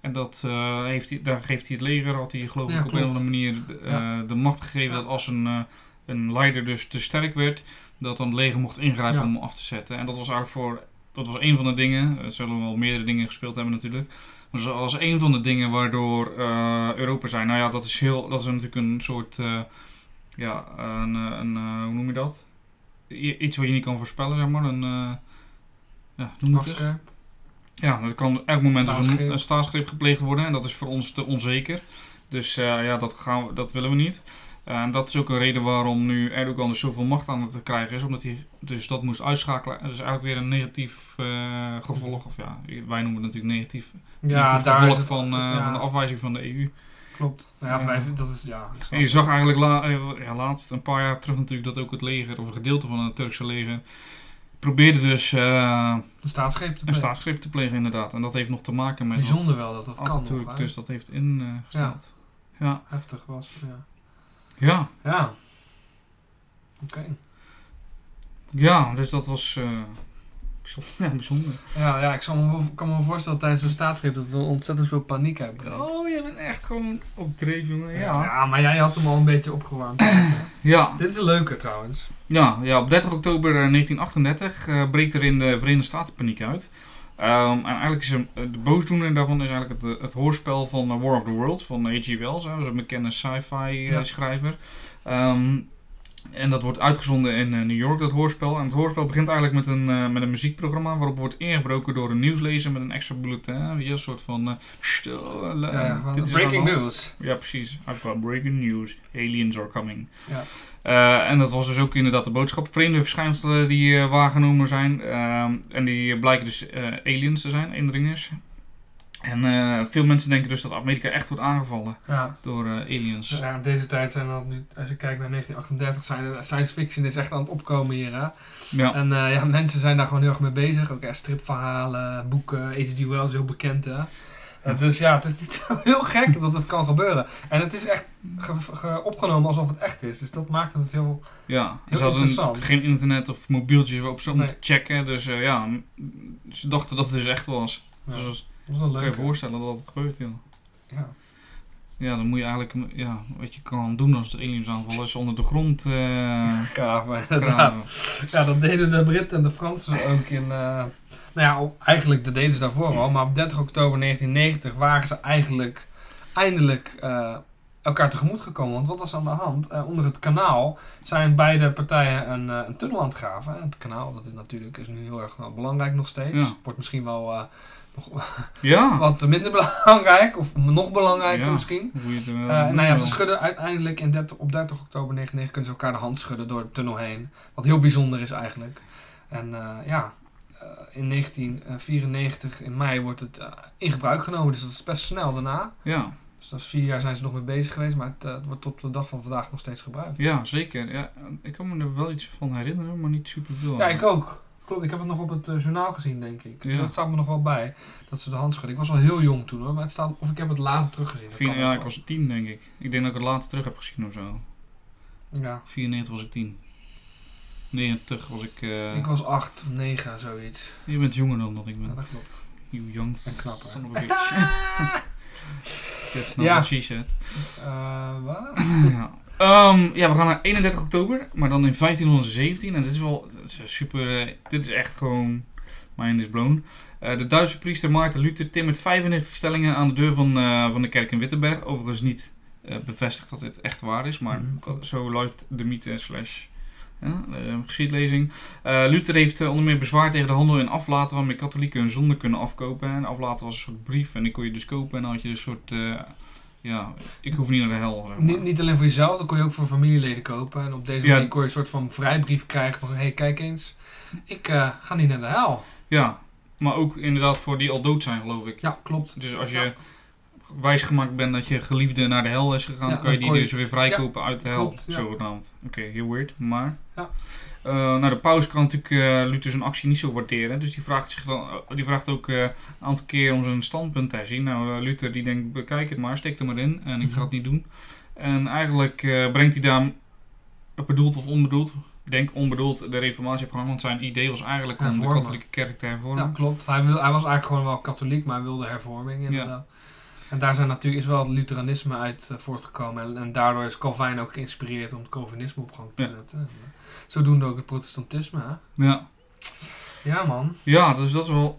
En dat, heeft hij, daar geeft hij het leger, had hij geloof Ja, ik op een of andere manier de, Ja. de macht gegeven Ja. dat als een, een leider dus te sterk werd, dat dan het leger mocht ingrijpen om hem af te zetten. En dat was eigenlijk voor, dat was een van de dingen, er zullen wel meerdere dingen gespeeld hebben natuurlijk, maar dat was een van de dingen waardoor eh, Europa zei, nou ja, dat is, heel, dat is natuurlijk een soort, eh, ja, een, eh, een hoe noem je dat? I- iets wat je niet kan voorspellen, zeg maar, een, ja, noem het eens. Ja, er kan elk moment dus een, Staatsgreep. een staatsgreep gepleegd worden en dat is voor ons te onzeker. Dus ja, dat, gaan we, dat willen we niet. En dat is ook een reden waarom nu Erdogan dus zoveel macht aan het krijgen is, omdat hij dus dat moest uitschakelen. Dat is eigenlijk weer een negatief eh, gevolg, of ja, wij noemen het natuurlijk negatief. Ja, negatief daar gevolg het, van, eh, ja, van de afwijzing van de EU. Klopt. Nou ja, vijf, dat is, ja. En je zag eigenlijk la, eh, ja, laatst, een paar jaar terug natuurlijk, dat ook het leger, of een gedeelte van het Turkse leger, probeerde dus Een staatsgreep te een plegen. staatsgreep te plegen inderdaad. En dat heeft nog te maken met wat Bijzonder wel dat dat kan nog, hè. dus dat heeft ingesteld. Ja. Heftig was, ja. Ja. Ja. Oké. Ja, dus dat was eh, bijzonder. Ja, bijzonder. Ja, ja ik zal me, wel- kan me wel voorstellen tijdens zo'n staatsgreep dat we ontzettend veel paniek hebben. Oh, jij bent echt gewoon op dreef, jongen. Ja. Ja. maar jij had hem al een beetje opgewarmd. Ja, Dit is een leuke trouwens. ja, ja op 30 oktober eh, 1938 eh, breekt er in de Verenigde Staten paniek uit. Ehm, en eigenlijk is hem, eh, de boosdoener daarvan is eigenlijk het, eh, het hoorspel van eh, War of the Worlds van H.G. Wells. hè. Dat is een bekende sci-fi Ja. schrijver. Ehm, en dat wordt uitgezonden in eh, New York, dat hoorspel. En het hoorspel begint eigenlijk met een, eh, met een muziekprogramma waarop wordt ingebroken door een nieuwslezer met een extra bulletin. Weet je, een soort van... eh, stil, Ja, dit is breaking news. Ja, precies. I've got breaking news. Aliens are coming. Ja. En dat was dus ook inderdaad de boodschap. Vreemde verschijnselen die waargenomen zijn. Ehm, en die blijken dus aliens te zijn, indringers. En eh, veel mensen denken dus dat Amerika echt wordt aangevallen Ja. door eh, aliens. Ja, deze tijd zijn dat nu, als je kijkt naar 1938, zijn science fiction is echt aan het opkomen hier. Hè? Ja, En eh, ja, mensen zijn daar gewoon heel erg mee bezig. Ook ja, stripverhalen, boeken, H.G. Wells, heel bekend hè. Dus ja, het is niet zo heel gek dat het kan gebeuren. En het is echt ge- ge- opgenomen alsof het echt is. Dus dat maakt het heel... ja. Heel ze hadden interessant. geen internet of mobieltjes waarop ze om Nee. te checken. Dus ja, ze dachten dat het dus echt was. Dus dat is een kan je voorstellen dat dat gebeurt, joh. Ja. Ja, dan moet je eigenlijk, ja, wat je kan doen als de aliens aanvallen, is onder de grond eh Graven. Ja, dat deden de Britten en de Fransen ook in... eh, nou ja, eigenlijk dat deden ze daarvoor al. Maar op 30 oktober 1990 waren ze eigenlijk eindelijk eh, elkaar tegemoet gekomen. Want wat was aan de hand? Onder het kanaal zijn beide partijen een, een tunnel aan het graven. En het kanaal, dat is natuurlijk is nu heel erg belangrijk nog steeds. Ja. Wordt misschien wel Ja, wat minder belangrijk. Of nog belangrijker Ja. misschien. het Eh, nou ja, ze schudden uiteindelijk in 30, op 30 oktober 1999 kunnen ze elkaar de hand schudden door de tunnel heen. Wat heel bijzonder is eigenlijk. En eh, ja, eh, in 1994 in mei wordt het in gebruik genomen. Dus dat is best snel daarna. Ja, Dus dat is vier jaar zijn ze nog mee bezig geweest. Maar het, het wordt tot de dag van vandaag nog steeds gebruikt. ja, zeker. Ja, ik kan me er wel iets van herinneren, maar niet super veel. Ja, ik ook. Klopt, ik heb het nog op het eh, journaal gezien, denk ik. Ja. Dat staat me nog wel bij. Dat ze de hand schudden. Ik was wel heel jong toen hoor. Maar het staat, of ik heb het later teruggezien. Kan ja, ik was tien, denk ik. Ik denk dat ik het later terug heb gezien of zo. Ja. 94 was ik tien. 90 was ik... eh, Ik was acht of negen, zoiets. Je bent jonger dan dat ik Ja, ben. dat klopt. You young En knapper. son of a bitch. That's not Ja. what she said. Eh, wat? ja. Ehm, ja, we gaan naar 31 oktober, maar dan in 1517. En dit is wel dit is super. eh, dit is echt gewoon. Mind is blown. Eh, de Duitse priester Maarten Luther timmert 95 stellingen aan de deur van, eh, van de kerk in Wittenberg. Overigens niet bevestigd dat dit echt waar is, maar Mhm, zo luidt de mythe slash ja, geschiedlezing. Luther heeft onder meer bezwaar tegen de handel in aflaten waarmee katholieken hun zonde kunnen afkopen. En aflaten was een soort brief en die kon je dus kopen en dan had je dus een soort... ja, ik hoef niet naar de hel. zeg maar. Niet, niet alleen voor jezelf, dat kon je ook voor familieleden kopen. En op deze Ja. manier kon je een soort van vrijbrief krijgen van... Hé, hey, kijk eens, ik eh, ga niet naar de hel. Ja, maar ook inderdaad voor die al dood zijn, geloof ik. Ja, klopt. Dus als je Ja. wijsgemaakt bent dat je geliefde naar de hel is gegaan, Ja, dan kan je dan die kon je- dus weer vrijkopen uit de hel, zogenaamd. Oké, heel weird, maar... Ja. Eh, nou, de paus kan natuurlijk eh Luther zijn actie niet zo waarderen, dus die vraagt, zich dan, eh, die vraagt ook een aantal keer om zijn standpunt te herzien. Nou, Luther die denkt, bekijk het maar, steek er maar in en ik ga het niet doen. En eigenlijk brengt hij daar, bedoeld of onbedoeld, ik denk onbedoeld, de reformatie op gang, want zijn idee was eigenlijk om de katholieke kerk te hervormen. Ja, klopt. Hij, wil, hij was eigenlijk gewoon wel katholiek, maar hij wilde hervorming inderdaad. En daar zijn natuurlijk, is wel het Lutheranisme uit eh, voortgekomen. En, en daardoor is Calvijn ook geïnspireerd om het Calvinisme op gang te Ja. zetten. En, zodoende ook het protestantisme. Hè? ja. Ja man, Ja, dus dat is wel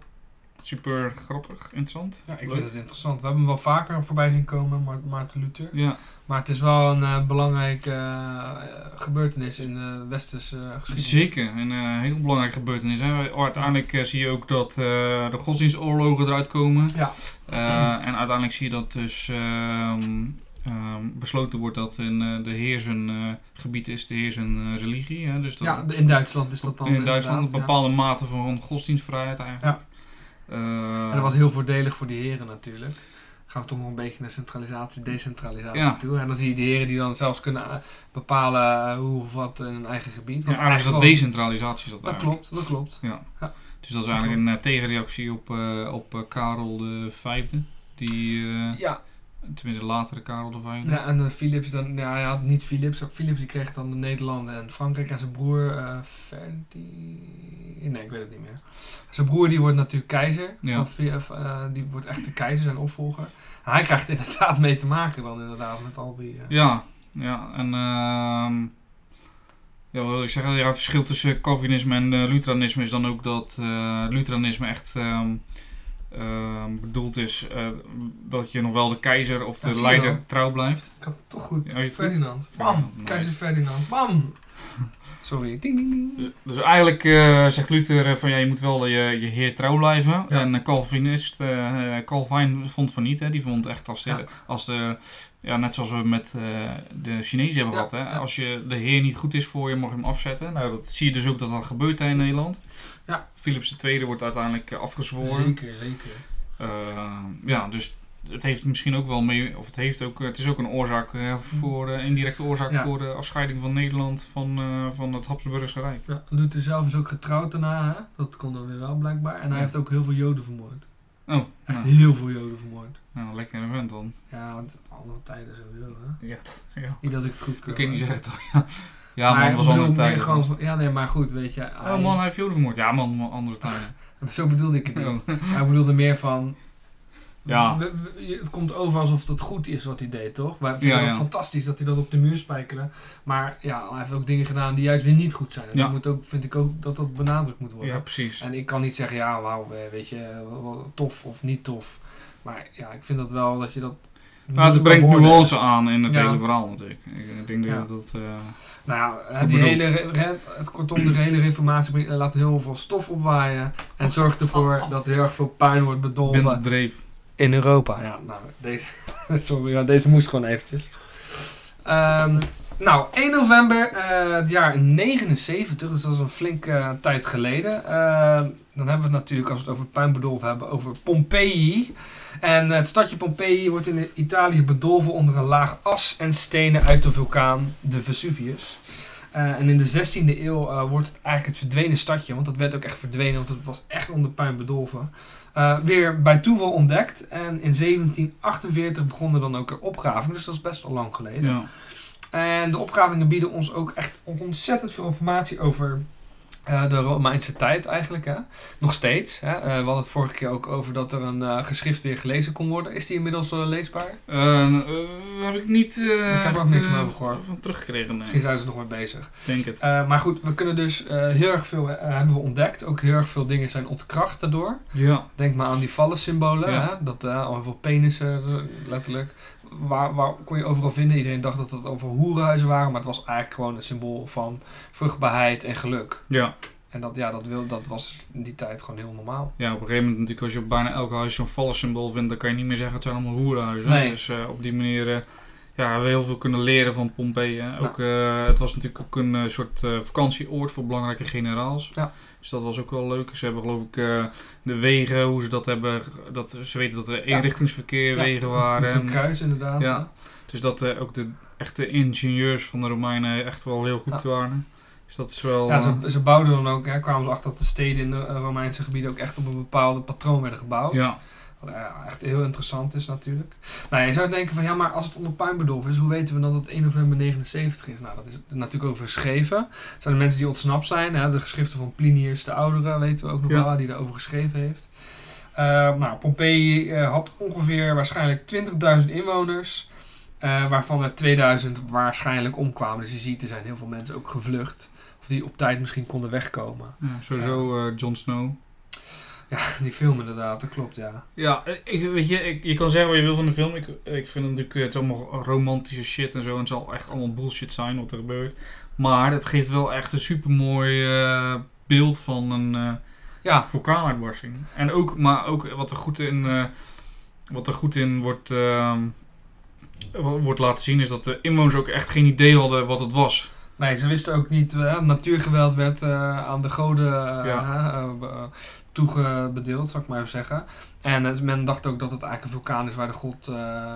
super grappig, interessant. ja, ik Leuk. vind het interessant. We hebben hem wel vaker voorbij zien komen, Ma- Maarten Luther. Ja, Maar het is wel een eh, belangrijke eh, gebeurtenis in de westerse eh, geschiedenis. zeker. En een heel belangrijke gebeurtenis. Hè. Uiteindelijk zie je ook dat de godsdienstoorlogen eruit komen. Ja. En uiteindelijk zie je dat dus ehm, ehm, besloten wordt dat in de heer zijn gebied is, de heer zijn religie. Hè. Dus dat Ja, in Duitsland is dat dan in Duitsland een bepaalde mate van godsdienstvrijheid eigenlijk. Ja. En dat was heel voordelig voor die heren natuurlijk. Gaan we toch nog een beetje naar centralisatie, decentralisatie Ja. toe. En dan zie je die heren die dan zelfs kunnen eh, bepalen eh, hoe of wat in hun eigen gebied. ja, eigenlijk is dat decentralisatie. Is dat, Dat eigenlijk. klopt, dat klopt. Dus dat is eigenlijk een eh, tegenreactie op, op Karel de Vijfde. Die Ja, Tenminste, latere Karel de Vijfde. Ja, en uh, Philips dan, ja, ja, niet Philips. Philips die kreeg dan de Nederlanden en Frankrijk en zijn broer uh, Ferdi... Nee, ik weet het niet meer. Zijn broer die wordt natuurlijk keizer. Ja. Van, uh, die wordt echt de keizer, zijn opvolger. En hij krijgt inderdaad mee te maken dan inderdaad met al die... Ja, ja, en... Uh, ja, wat wil ik zeggen? Ja, het verschil tussen Calvinisme en Lutheranisme is dan ook dat Lutheranisme echt... Um, bedoeld is uh, dat je nog wel de keizer of de Ja, leider trouw blijft. Ik had het toch goed. Ja, het? Ferdinand. Ja, Bam! nice. Keizer Ferdinand. Bam! Sorry. Ding, ding, ding. Dus, dus eigenlijk eh, zegt Luther eh, van ja, je moet wel je, je heer trouw blijven. Ja. En uh, Calvinist, eh, Calvin vond van niet. Hè. Die vond echt als de, als de ja, net zoals we met eh, de Chinezen hebben gehad. Hè. Als je de heer niet goed is voor je, mag je hem afzetten. Nou, dat zie je dus ook dat dat gebeurt hè, in Nederland. Ja. Philips II wordt uiteindelijk eh, afgezworen. Zeker, zeker. Eh, ja, dus het heeft misschien ook wel mee, of het, heeft ook, het is ook een oorzaak voor, eh, indirecte oorzaak Ja. voor de afscheiding van Nederland van, eh, van het Habsburgse Rijk. Ja, Luther zelf is ook getrouwd daarna, hè? Dat kon dan weer wel blijkbaar. En hij Ja. heeft ook heel veel Joden vermoord. Oh, Echt nou, heel veel Joden vermoord. nou, lekker event dan. Ja, want andere tijden sowieso, hè? Ja, dat, ja. Niet dat ik het goed keur. kun je niet zeggen toch? Ja, ja maar man, was andere tijden. gewoon van- ja, nee, maar goed, weet je. Oh hij- man, hij heeft Joden vermoord. Ja man, man, andere tijden. Zo bedoelde ik het niet. Hij bedoelde meer van... Ja. we- we- je- het komt over alsof het goed is wat hij deed, toch? Wij vinden Ja, het ja. fantastisch dat hij dat op de muur spijkerde. Maar ja, hij heeft ook dingen gedaan die juist weer niet goed zijn. En Ja. dat moet ook, vind ik ook dat dat benadrukt moet worden. Ja, precies. En ik kan niet zeggen, ja, wauw, eh, weet je, eh, tof of niet tof. Maar ja, ik vind dat wel dat je dat... Maar het brengt nuance aan in het Ja. hele verhaal natuurlijk. Ik, ik denk Ja. dat dat... eh, Nou ja, die hele, het kortom, de hele reformatie laat heel veel stof opwaaien. En zorgt ervoor dat er heel erg veel puin wordt bedolven. dreef. In Europa. Ja, nou, deze, sorry, maar deze moest gewoon eventjes. Ehm, nou, 1 november eh, het jaar 79, dus dat is een flinke eh, tijd geleden. Ehm, dan hebben we het natuurlijk, als we het over puin bedolven hebben, over Pompeii. En het stadje Pompeii wordt in Italië bedolven onder een laag as en stenen uit de vulkaan de Vesuvius. Eh, en in de 16e eeuw eh, wordt het eigenlijk het verdwenen stadje, want dat werd ook echt verdwenen, want het was echt onder puin bedolven. Eh, weer bij toeval ontdekt. En in 1748 begonnen dan ook er opgravingen. Dus dat is best wel lang geleden. Ja. En de opgravingen bieden ons ook echt ontzettend veel informatie over eh, de Romeinse tijd eigenlijk. Hè? Nog steeds. Hè? Eh, we hadden het vorige keer ook over dat er een eh, geschrift weer gelezen kon worden. Is die inmiddels leesbaar? Heb ik niet Ik heb er ook niks meer over gehoord. van teruggekregen. Nee. Misschien zijn ze nog mee bezig. Denk het. Maar goed, we kunnen dus heel erg veel hebben we ontdekt. Ook heel erg veel dingen zijn ontkracht daardoor. Ja. Denk maar aan die vallensymbolen. Ja. Hè? Dat al heel veel penissen, letterlijk. Waar, waar kon je overal vinden. Iedereen dacht dat het over hoerenhuizen waren. Maar het was eigenlijk gewoon een symbool van vruchtbaarheid en geluk. Ja. En dat, ja, dat, wil, dat was in die tijd gewoon heel normaal. ja, op een gegeven moment natuurlijk als je op bijna elk huis zo'n vallensymbool vindt, dan kan je niet meer zeggen het zijn allemaal hoerenhuizen. Nee. Dus eh, op die manier eh, ja, hebben we heel veel kunnen leren van Pompeii. hè. Ook, eh, het was natuurlijk ook een soort vakantieoord voor belangrijke generaals. Ja. Dus dat was ook wel leuk. Ze hebben geloof ik eh, de wegen, hoe ze dat hebben, dat, ze weten dat er eenrichtingsverkeer Ja, wegen waren. Met een En- kruis inderdaad. Ja. Dus dat eh, ook de echte ingenieurs van de Romeinen echt wel heel goed Ja. waren. Dus dat is wel... Ja, ze, eh, ze bouwden dan ook, hè, kwamen ze achter dat de steden in de Romeinse gebieden ook echt op een bepaalde patroon werden gebouwd. ja. Wat ja, echt heel interessant is natuurlijk. Nou, je zou denken van ja, maar als het onder puin bedolven is, hoe weten we dan dat het 1 november 79 is? Nou, dat is natuurlijk ook geschreven. Het zijn de mensen die ontsnapt zijn. Hè? De geschriften van Plinius de Oudere weten we ook nog Ja. wel, die daarover geschreven heeft. Eh, nou, Pompeii eh, had ongeveer waarschijnlijk 20.000 inwoners. eh, waarvan er 2000 waarschijnlijk omkwamen. Dus je ziet, er zijn heel veel mensen ook gevlucht. Of die op tijd misschien konden wegkomen. ja, sowieso eh Jon Snow. Ja, die film inderdaad, dat klopt, ja. Ja, ik, weet je, ik, je kan zeggen wat je wil van de film. Ik, ik vind het natuurlijk, het is allemaal romantische shit en zo. En het zal echt allemaal bullshit zijn wat er gebeurt. Maar het geeft wel echt een supermooi eh beeld van een eh, Ja, vulkaanuitbarsting. En ook, maar ook wat er goed in, eh, wat er goed in wordt, ehm, wo- wordt laten zien, is dat de inwoners ook echt geen idee hadden wat het was. Nee, ze wisten ook niet. eh, natuurgeweld werd aan de goden Ja. Be- toegebedeeld, zal ik maar even zeggen. En eh, men dacht ook dat het eigenlijk een vulkaan is waar de god eh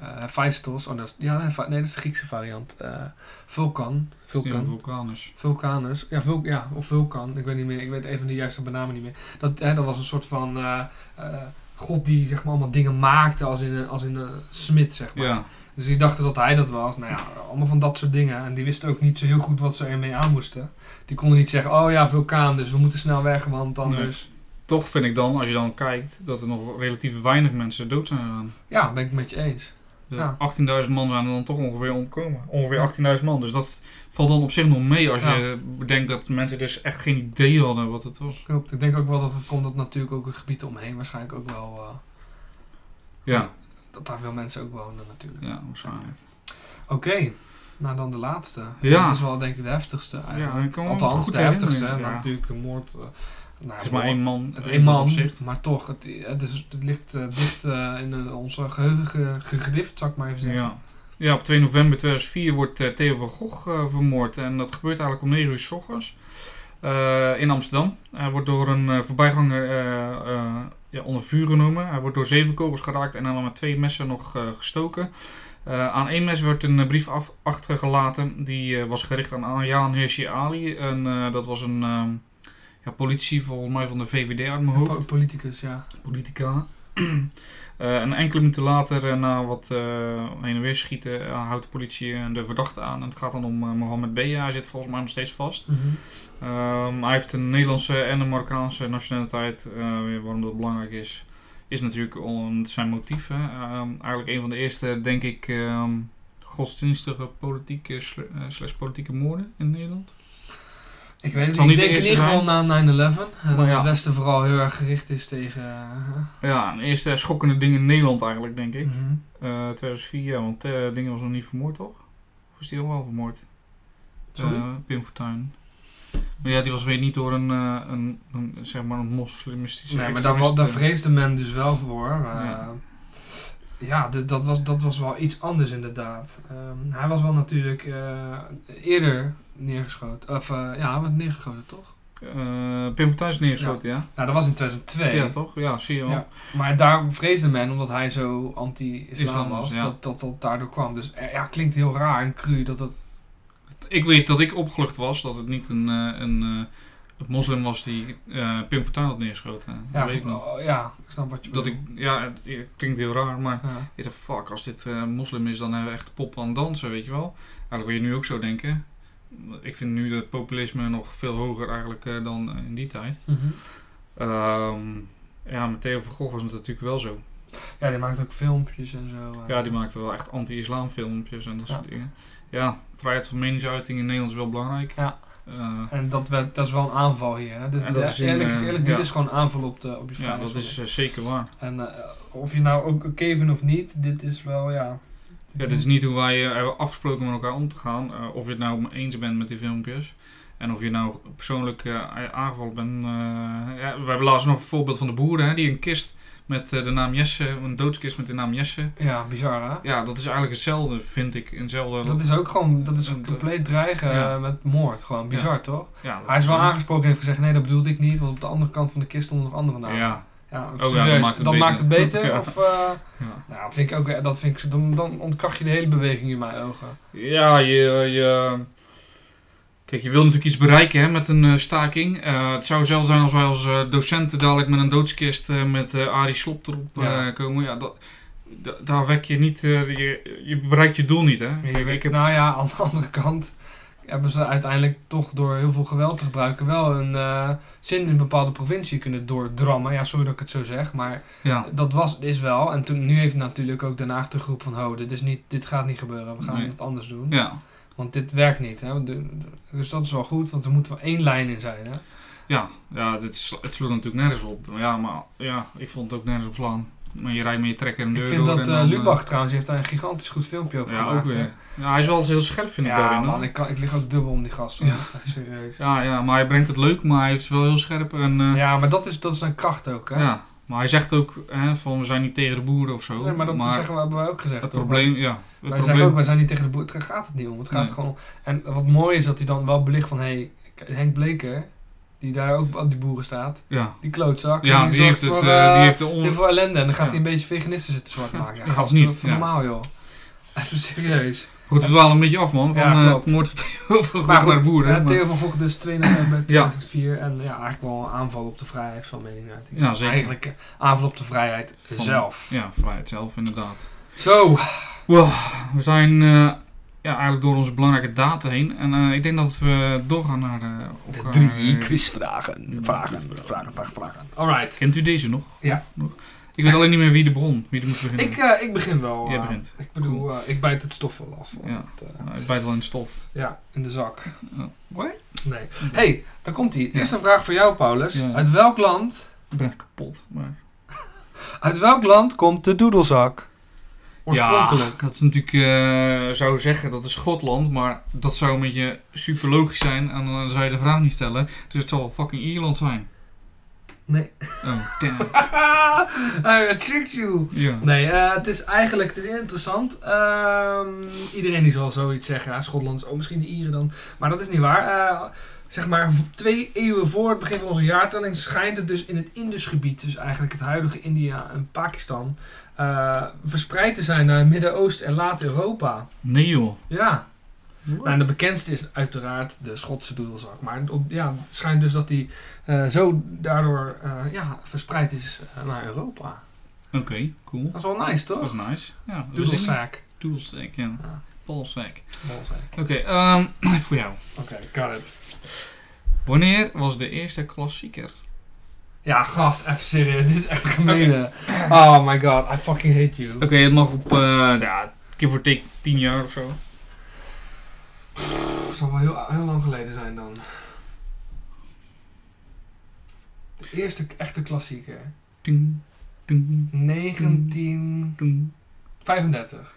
eh, Hephaestos... Oh, dat is, ja, nee, dat is de Griekse variant. vulkan. Vulkan. vulkaan is. Vulcanus. Ja, vul, ja, of vulkan. Ik weet niet meer. Ik weet even de juiste benaming niet meer. Dat, hè, dat was een soort van... God die zeg maar allemaal dingen maakte als in een, als in een smid, zeg maar. Ja, Dus die dachten dat hij dat was. Nou ja, allemaal van dat soort dingen. En die wisten ook niet zo heel goed wat ze ermee aan moesten. Die konden niet zeggen, oh ja, vulkaan, dus we moeten snel weg, want anders... toch vind ik dan, als je dan kijkt, dat er nog relatief weinig mensen dood zijn gegaan. Ja, ben ik met je eens. De Ja. 18.000 man zijn er dan toch ongeveer ontkomen. Ongeveer Ja. 18.000 man. Dus dat valt dan op zich nog mee als Ja. je bedenkt dat mensen dus echt geen idee hadden wat het was. Klopt. Ik denk ook wel dat het komt dat natuurlijk ook het gebied omheen waarschijnlijk ook wel... eh, Ja, dat daar veel mensen ook wonen natuurlijk. ja waarschijnlijk. Oké, nou dan de laatste. Ja. Dat is wel denk ik de heftigste eigenlijk. Ja, ik kan me Althans, goed de heftigste. ja. Natuurlijk de moord... eh, nou, Het is maar één man. Het één man, opzicht. maar toch, het, het, is, het ligt eh, dicht eh, in eh, onze geheugen ge- gegrift, zal ik maar even zeggen. Ja. ja, op 2 november 2004 wordt eh, Theo van Gogh eh, vermoord. En dat gebeurt eigenlijk om 9 uur s ochtends eh, in Amsterdam. Hij wordt door een eh, voorbijganger eh, eh, ja, onder vuur genomen. Hij wordt door zeven kogels geraakt en dan met twee messen nog eh, gestoken. Eh, aan één mes werd een eh, brief af, achtergelaten. Die eh, was gericht aan Ayaan Hirsi Ali. En, eh, dat was een ehm, ja, politici volgens mij van de VVD uit mijn hoofd po- politicus, ja. politica. Eh, en enkele minuten later, eh, na wat eh, heen en weer schieten, houdt de politie de verdachte aan. En het gaat dan om Mohammed B. Hij zit volgens mij nog steeds vast. Ehm, hij heeft een Nederlandse en een Marokkaanse nationaliteit. Waarom dat belangrijk is, is natuurlijk om zijn motief. hè. Ehm, eigenlijk een van de eerste, denk ik, ehm, godsdienstige politieke slash politieke moorden in Nederland. Ik weet het niet. Ik denk in ieder geval na 9-11. En dat ja. het Westen vooral heel erg gericht is tegen... eh, Ja, een eerste schokkende ding in Nederland eigenlijk, denk ik. mhm. Eh 2004, ja, want eh Dingen was nog niet vermoord, toch? Of is die al wel vermoord? Sorry? Eh, Pim Fortuyn. Maar ja, die was weer niet door een, eh, een, een zeg maar een moslimistische Nee, maar daar, daar vreesde men dus wel voor. eh, Ja. Ja, dat, was, dat was wel iets anders inderdaad. Ehm, hij was wel natuurlijk eh, eerder neergeschoten. Of eh, ja, hij was neergeschoten toch? Eh, Pim Fortuyn is neergeschoten, ja? Nou, dat was in 2002. Ja, toch? Ja, zie je wel. Ja. Maar daar vreesde men, omdat hij zo anti-islam Islam was, ja. dat, dat dat daardoor kwam. Dus ja, klinkt heel raar en cru dat dat... Ik weet dat ik opgelucht was dat het niet een, een, een moslim was die eh, Pim Fortuyn had neergeschoten. Ja, weet ik nog. oh, ja, ik snap wat je Dat ik, ja, het, het klinkt heel raar, maar Ja. Ik dacht, fuck, als dit eh, moslim is, dan hebben we echt pop aan het dansen, weet je wel. Eigenlijk wil je nu ook zo denken. Ik vind nu het populisme nog veel hoger eigenlijk eh, dan in die tijd. Mhm. Ehm, ja, met Theo van Gogh was het natuurlijk wel zo. ja, die maakt ook filmpjes en zo. Ja, die maakte wel echt anti-islam filmpjes en dat Ja. soort dingen. Ja, vrijheid van meningsuiting in Nederland is wel belangrijk. Ja. Eh, En dat, werd, dat is wel een aanval hier. Hè? Dat is in, eerlijk, is eh, eerlijk, dit ja. is gewoon een aanval op, de, op je ja, vrijheid. dat is eh, zeker waar. En of je nou ook oké vindt of niet, dit is wel, ja... Ja, dit is niet hoe wij hebben afgesproken met elkaar om te gaan. Of je het nou eens bent met die filmpjes. En of je nou persoonlijk eh, aangevallen bent. ja, we hebben laatst nog een voorbeeld van de boeren. Hè, die een kist met eh, de naam Jesse, een doodskist met de naam Jesse. Ja, bizar hè? Ja, dat is eigenlijk hetzelfde, vind ik. Hetzelfde, Dat is ook gewoon, dat is Dat- compleet dreigen Ja. eh, met moord. Gewoon bizar toch? ja, dat Hij is wel aangesproken en heeft gezegd, nee dat bedoelde ik niet. Want op de andere kant van de kist stonden nog andere namen. Ja, Ja, dat serieus, maakt het dat beter. maakt het beter? Ja. Of, eh, ja. nou, vind ik ook, dat vind ik, dan, dan ontkracht je de hele beweging in mijn ogen. Ja, je, je... Kijk, je wil natuurlijk iets bereiken hè, met een eh, staking. Eh, het zou zelfs zijn als wij als eh, docenten dadelijk met een doodskist met Arie Slop erop Ja. komen. Ja, dat, da- daar wek je niet... je, je bereikt je doel niet, hè? Je ik heb, Nou ja, aan de andere kant hebben ze uiteindelijk toch door heel veel geweld te gebruiken wel een zin in een bepaalde provincie kunnen doordrammen. Ja, sorry dat ik het zo zeg, maar ja, dat was, is wel. En toen, nu heeft natuurlijk ook Den Haag de groep van, ho, dit, is niet, dit gaat niet gebeuren, we gaan Nee. het anders doen. ja, Want dit werkt niet. Hè? De- de- dus dat is wel goed, want er moet wel één lijn in zijn. Hè? ja, ja dit, het sloeg natuurlijk nergens op. Ja, maar ja, ik vond het ook nergens op slaan. Maar je rijdt met je trekker een deur Ik vind dat en eh eh, Lubach trouwens, heeft daar een gigantisch goed filmpje over Ja, gemaakt. ook hè. weer. Ja, hij is wel eens heel scherp, vind ik Ja, daarin. man, ik, kan, ik lig ook dubbel om die gast. hoor. Ja. Serieus. Ja, ja, maar hij brengt het leuk, maar hij is wel heel scherp. En, eh, Ja, maar dat is, dat is een kracht ook. Hè? Ja, maar hij zegt ook hè, van we zijn niet tegen de boeren of zo. Nee, maar dat zeggen we, hebben wij ook gezegd. het toch? probleem, ja. Het Wij probleem, zeggen ook, wij zijn niet tegen de boer. Het gaat het niet om. Het gaat Nee. gewoon om. En wat mooi is dat hij dan wel belicht van, hé, hey, Henk Bleker, die daar ook op die boeren staat, ja, die klootzak, ja die, heeft het, voor, eh, eh, die heeft de on... heel veel ellende. En dan gaat Ja. hij een beetje veganisten zitten zwart maken. Ja, gast, of niet, ja. normaal joh. Even serieus. Goed, we dwalen een beetje af, man. Van Ja, eh klopt. moord van Theo van Gogh Maar naar goed, de boeren. eh, maar- Theo van Gogh dus 2 november Ja. 2004. En ja, eigenlijk wel een aanval op de vrijheid van meningsuiting. Ja, zeker. Eigenlijk een aanval op de vrijheid Van- zelf. Ja, vrijheid zelf, inderdaad. Zo, Wow, we zijn eh, ja, eigenlijk door onze belangrijke data heen. En eh, ik denk dat we doorgaan naar de, de drie quizvragen. Vragen, vragen, vragen, vragen. Alright. Kent u deze nog? Ja. Nog? Ik weet alleen niet meer wie de bron, wie er moet beginnen. Ik, eh, ik begin wel. Jij eh, begint. Ik bedoel, eh, ik bijt het stof wel af. Ja. want, eh, Nou, ik bijt wel in stof. ja, in de zak. What? Nee. hey, daar komt ie. Ja. Eerste vraag voor jou, Paulus. Ja. Uit welk land... Ik ben echt kapot. Maar... Uit welk land komt de doedelzak? Oorspronkelijk. Ja, dat is natuurlijk, eh zou zeggen dat is Schotland, maar dat zou een beetje super logisch zijn en dan zou je de vraag niet stellen. Dus het zal fucking Ierland zijn. Nee. Oh, damn. I tricked you. Ja. Nee, eh, het is eigenlijk het is interessant. Ehm, iedereen die zal zoiets zeggen. Ja, Schotland is ook misschien de Ieren dan. Maar dat is niet waar. Eh, zeg maar twee eeuwen voor het begin van onze jaartelling schijnt het dus in het Indusgebied, dus eigenlijk het huidige India en Pakistan, eh, verspreid te zijn naar het Midden-Oosten en later Europa. Nee joh. Ja. Nou, en de bekendste is uiteraard de Schotse doedelzak. Maar op, ja, het schijnt dus dat die eh, zo daardoor eh, ja, verspreid is eh, naar Europa. Oké, cool. Dat is wel nice, Dat toch? is nice. Ja, dat. Doedelzak. Doedelzak, ja. Ja. Balzak. Balzak. Oké, ehm, voor jou. Oké, got it. Wanneer was de eerste klassieker? Ja, gast, even serieus. Dit is echt een gemene. Oh my god, I fucking hate you. Oké, het mag op, ja, give or take 10 jaar of zo. Het zal wel heel, heel lang geleden zijn dan. De eerste echte klassieker. Ding, ding, 1935. ding.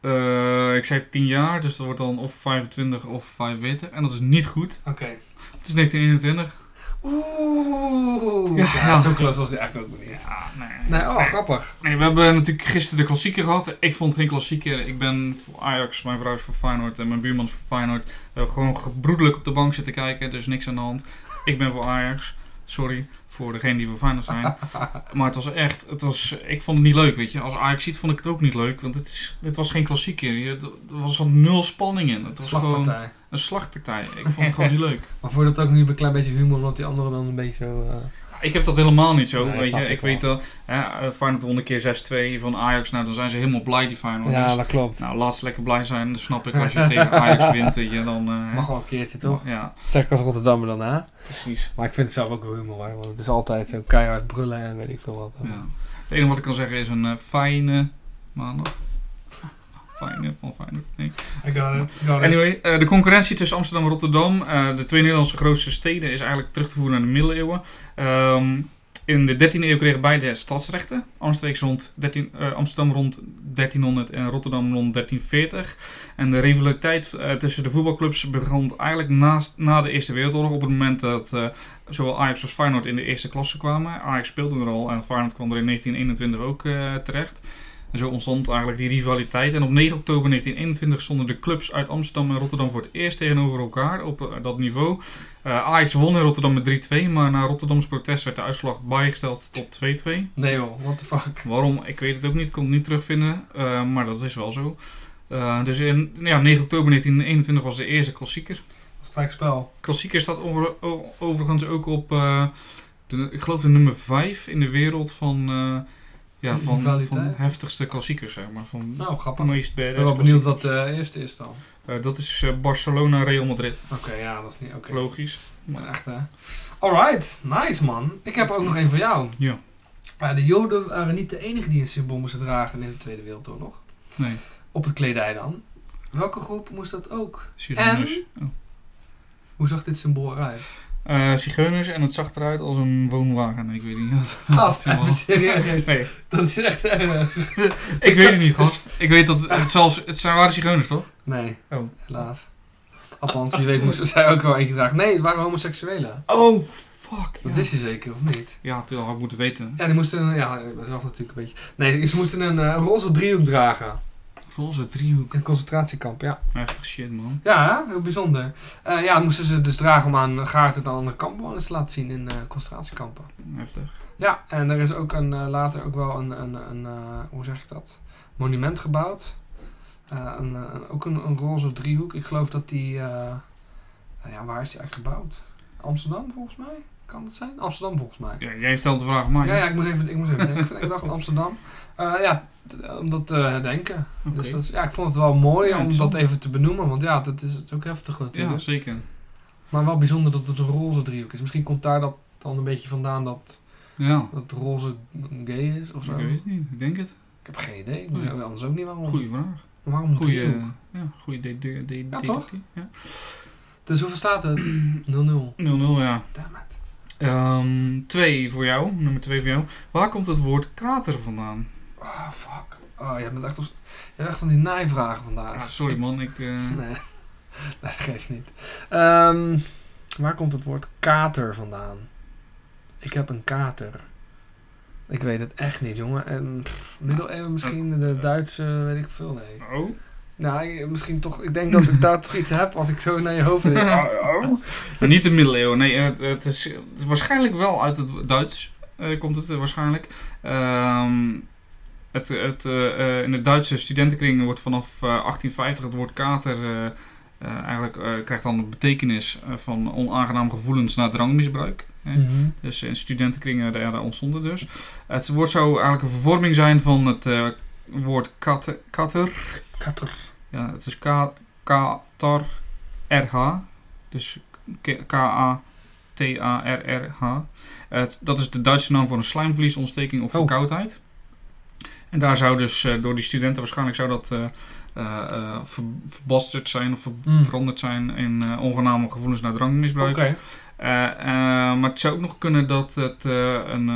Eh, ik zei 10 jaar, dus dat wordt dan of 25 of 45. En dat is niet goed. Oké. Het is 1921. Oeh. Ja, zo close was hij eigenlijk ook niet. Ja, nee. Nee, oh, grappig. Nee, we hebben natuurlijk gisteren de klassieker gehad. Ik vond geen klassieker. Ik ben voor Ajax, mijn vrouw is voor Feyenoord en mijn buurman is voor Feyenoord. We hebben gewoon gebroedelijk op de bank zitten kijken, dus niks aan de hand. Ik ben voor Ajax. Sorry voor degenen die Feyenoord zijn. Maar het was echt, het was, ik vond het niet leuk, weet je. Als Ajax ziet, vond ik het ook niet leuk, want het, is, het was geen klassieker. Er was al nul spanning in. Het was gewoon een slagpartij. Ik vond het gewoon niet leuk. Maar voor dat ook nu een klein beetje humor, omdat die anderen dan een beetje zo... eh, Ik heb dat helemaal niet zo. Weet je. ik weet dat hè, eh, Feyenoord won een keer 6-2 van Ajax. Nou, dan zijn ze helemaal blij, die Feyenoorders. Ja, dat klopt. Nou, laat ze lekker blij zijn. Dat snap ik. Als je tegen Ajax wint, weet je, dan... eh, Mag wel een keertje, toch? Ja, Dat zeg ik als Rotterdammer dan, hè? precies. Maar ik vind het zelf ook wel humor, want het is altijd zo keihard brullen en weet ik veel wat. Ja. Het enige wat ik kan zeggen is een eh, fijne maandag. Fijne van Feyenoord. Nee. I got it. Got it. Anyway, eh, de concurrentie tussen Amsterdam en Rotterdam, eh, de twee Nederlandse grootste steden, is eigenlijk terug te voeren naar de middeleeuwen. Ehm, in de 13e eeuw kregen beide stadsrechten. Amsterdam rond, 13, eh, Amsterdam rond 1300 en Rotterdam rond 1340. En de rivaliteit tussen de voetbalclubs begon eigenlijk naast, na de Eerste Wereldoorlog. Op het moment dat zowel Ajax als Feyenoord in de eerste klasse kwamen. Ajax speelde er al en Feyenoord kwam er in 1921 ook terecht. En zo ontstond eigenlijk die rivaliteit. En op 9 oktober 1921 stonden de clubs uit Amsterdam en Rotterdam voor het eerst tegenover elkaar op eh, dat niveau. Eh, Ajax won in Rotterdam met 3-2, maar na Rotterdams protest werd de uitslag bijgesteld tot 2-2. Nee joh, what the fuck. Waarom? Ik weet het ook niet, ik kon het niet terugvinden, eh, maar dat is wel zo. Dus in ja, 9 oktober 1921 was de eerste klassieker. Dat is een gelijk spel. Klassieker staat over, overigens ook op, de, ik geloof de nummer 5 in de wereld van, ja, van, van heftigste klassiekers, zeg maar. Van Nou, grappig. meest Ik ben wel benieuwd wat de eerste is dan. Eh, dat is eh, Barcelona, Real Madrid. Oké, ja, dat is niet. Logisch. Maar echt hè. Alright, nice man. Ik heb ook nog één voor jou. Ja. De Joden waren niet de enige die een symbool moesten dragen in de Tweede Wereldoorlog. Nee, Op het kledij dan. Welke groep moest dat ook? Zigeuners. Oh. Hoe zag dit symbool eruit? Eh, Zigeuners en het zag eruit als een woonwagen. Ik weet niet wat. Gast, even serieus. Nee, Dat is echt erg. ik weet het niet, gast. Ik weet dat het, zelfs, het zijn waren Zigeuners, toch? Nee, Oh. helaas. Althans, wie weet moesten zij ook wel eentje dragen. Nee, het waren homoseksuelen. Oh, fuck. Dat ja. wist je zeker, of niet? Ja, dat had ik moeten weten. Ja, die moesten, ja, zelf natuurlijk een beetje. Nee, ze moesten een eh, roze driehoek dragen. Roze driehoek. Een concentratiekamp, ja. Heftig shit, man. Ja, heel bijzonder. Eh, ja, moesten ze dus dragen om aan Gaarten dan de kampbewoners te laten zien in eh, concentratiekampen. Heftig. Ja, en er is ook een, eh, later ook wel een, een, een hoe zeg ik dat, monument gebouwd. Een, een- ook een, een roze driehoek. Ik geloof dat die... ja, waar is die eigenlijk gebouwd? Amsterdam volgens mij? Kan dat zijn? Amsterdam volgens mij. Ja, jij stelt de vraag mij. Ja, ja, ik moest even, ik moest even denken. Ik dacht Amsterdam. Eh, ja, t- om dat te herdenken. Dus dat, ja, ik vond het wel mooi Ja, om dat even te benoemen. Want ja, dat is ook heftig Ja, natuurlijk. zeker. Maar wel bijzonder dat het een roze driehoek is. Misschien komt daar dat dan een beetje vandaan dat, Ja, dat roze gay is of ik zo. weet het niet. Ik denk het. Ik heb geen idee. Ik Nee. weet anders ook niet waarom. Goeie vraag. Waarom Goeie, driehoek? ja, goeie de, de, de, Ja. Ja. Dus hoeveel staat het? 0-0. 0-0, ja. Damn Ehm, twee voor jou. Nummer twee voor jou. Waar komt het woord kater vandaan? Oh, fuck. Oh, je bent echt, op, hebt echt van die naaivragen vandaag. Ah, sorry man, ik... eh, Nee, nee dat geeft niet. Ehm, waar komt het woord kater vandaan? Ik heb een kater. Ik weet het echt niet, jongen. En pff, middeleeuwen misschien, de Duitse, weet ik veel, nee. Oh? Nou, ik- misschien toch, ik denk dat ik daar toch iets heb als ik zo naar je hoofd denk. Oh, oh. Maar niet de middeleeuwen. Nee, het, het, is, het is waarschijnlijk wel uit het Duits. eh, komt het eh, waarschijnlijk. Ehm, het, het, eh, in de Duitse studentenkringen wordt vanaf eh, 1850 het woord kater... eigenlijk eh, krijgt dan de betekenis van onaangenaam gevoelens na drangmisbruik. hè. Mhm. Dus in studentenkringen daar, daar ontstond het dus. Het woord zou eigenlijk een vervorming zijn van het eh, woord kater. kater. Kater. Ja, het is K- Katar RH. Dus K-A-T-A-R-R-H. Dat is de Duitse naam voor een slijmvliesontsteking of Oh. verkoudheid. En daar zou dus eh, door die studenten waarschijnlijk zou dat eh eh, ver- verbasterd zijn of ver- Mm. veranderd zijn in ongename gevoelens naar eh, maar het zou ook nog kunnen dat het een,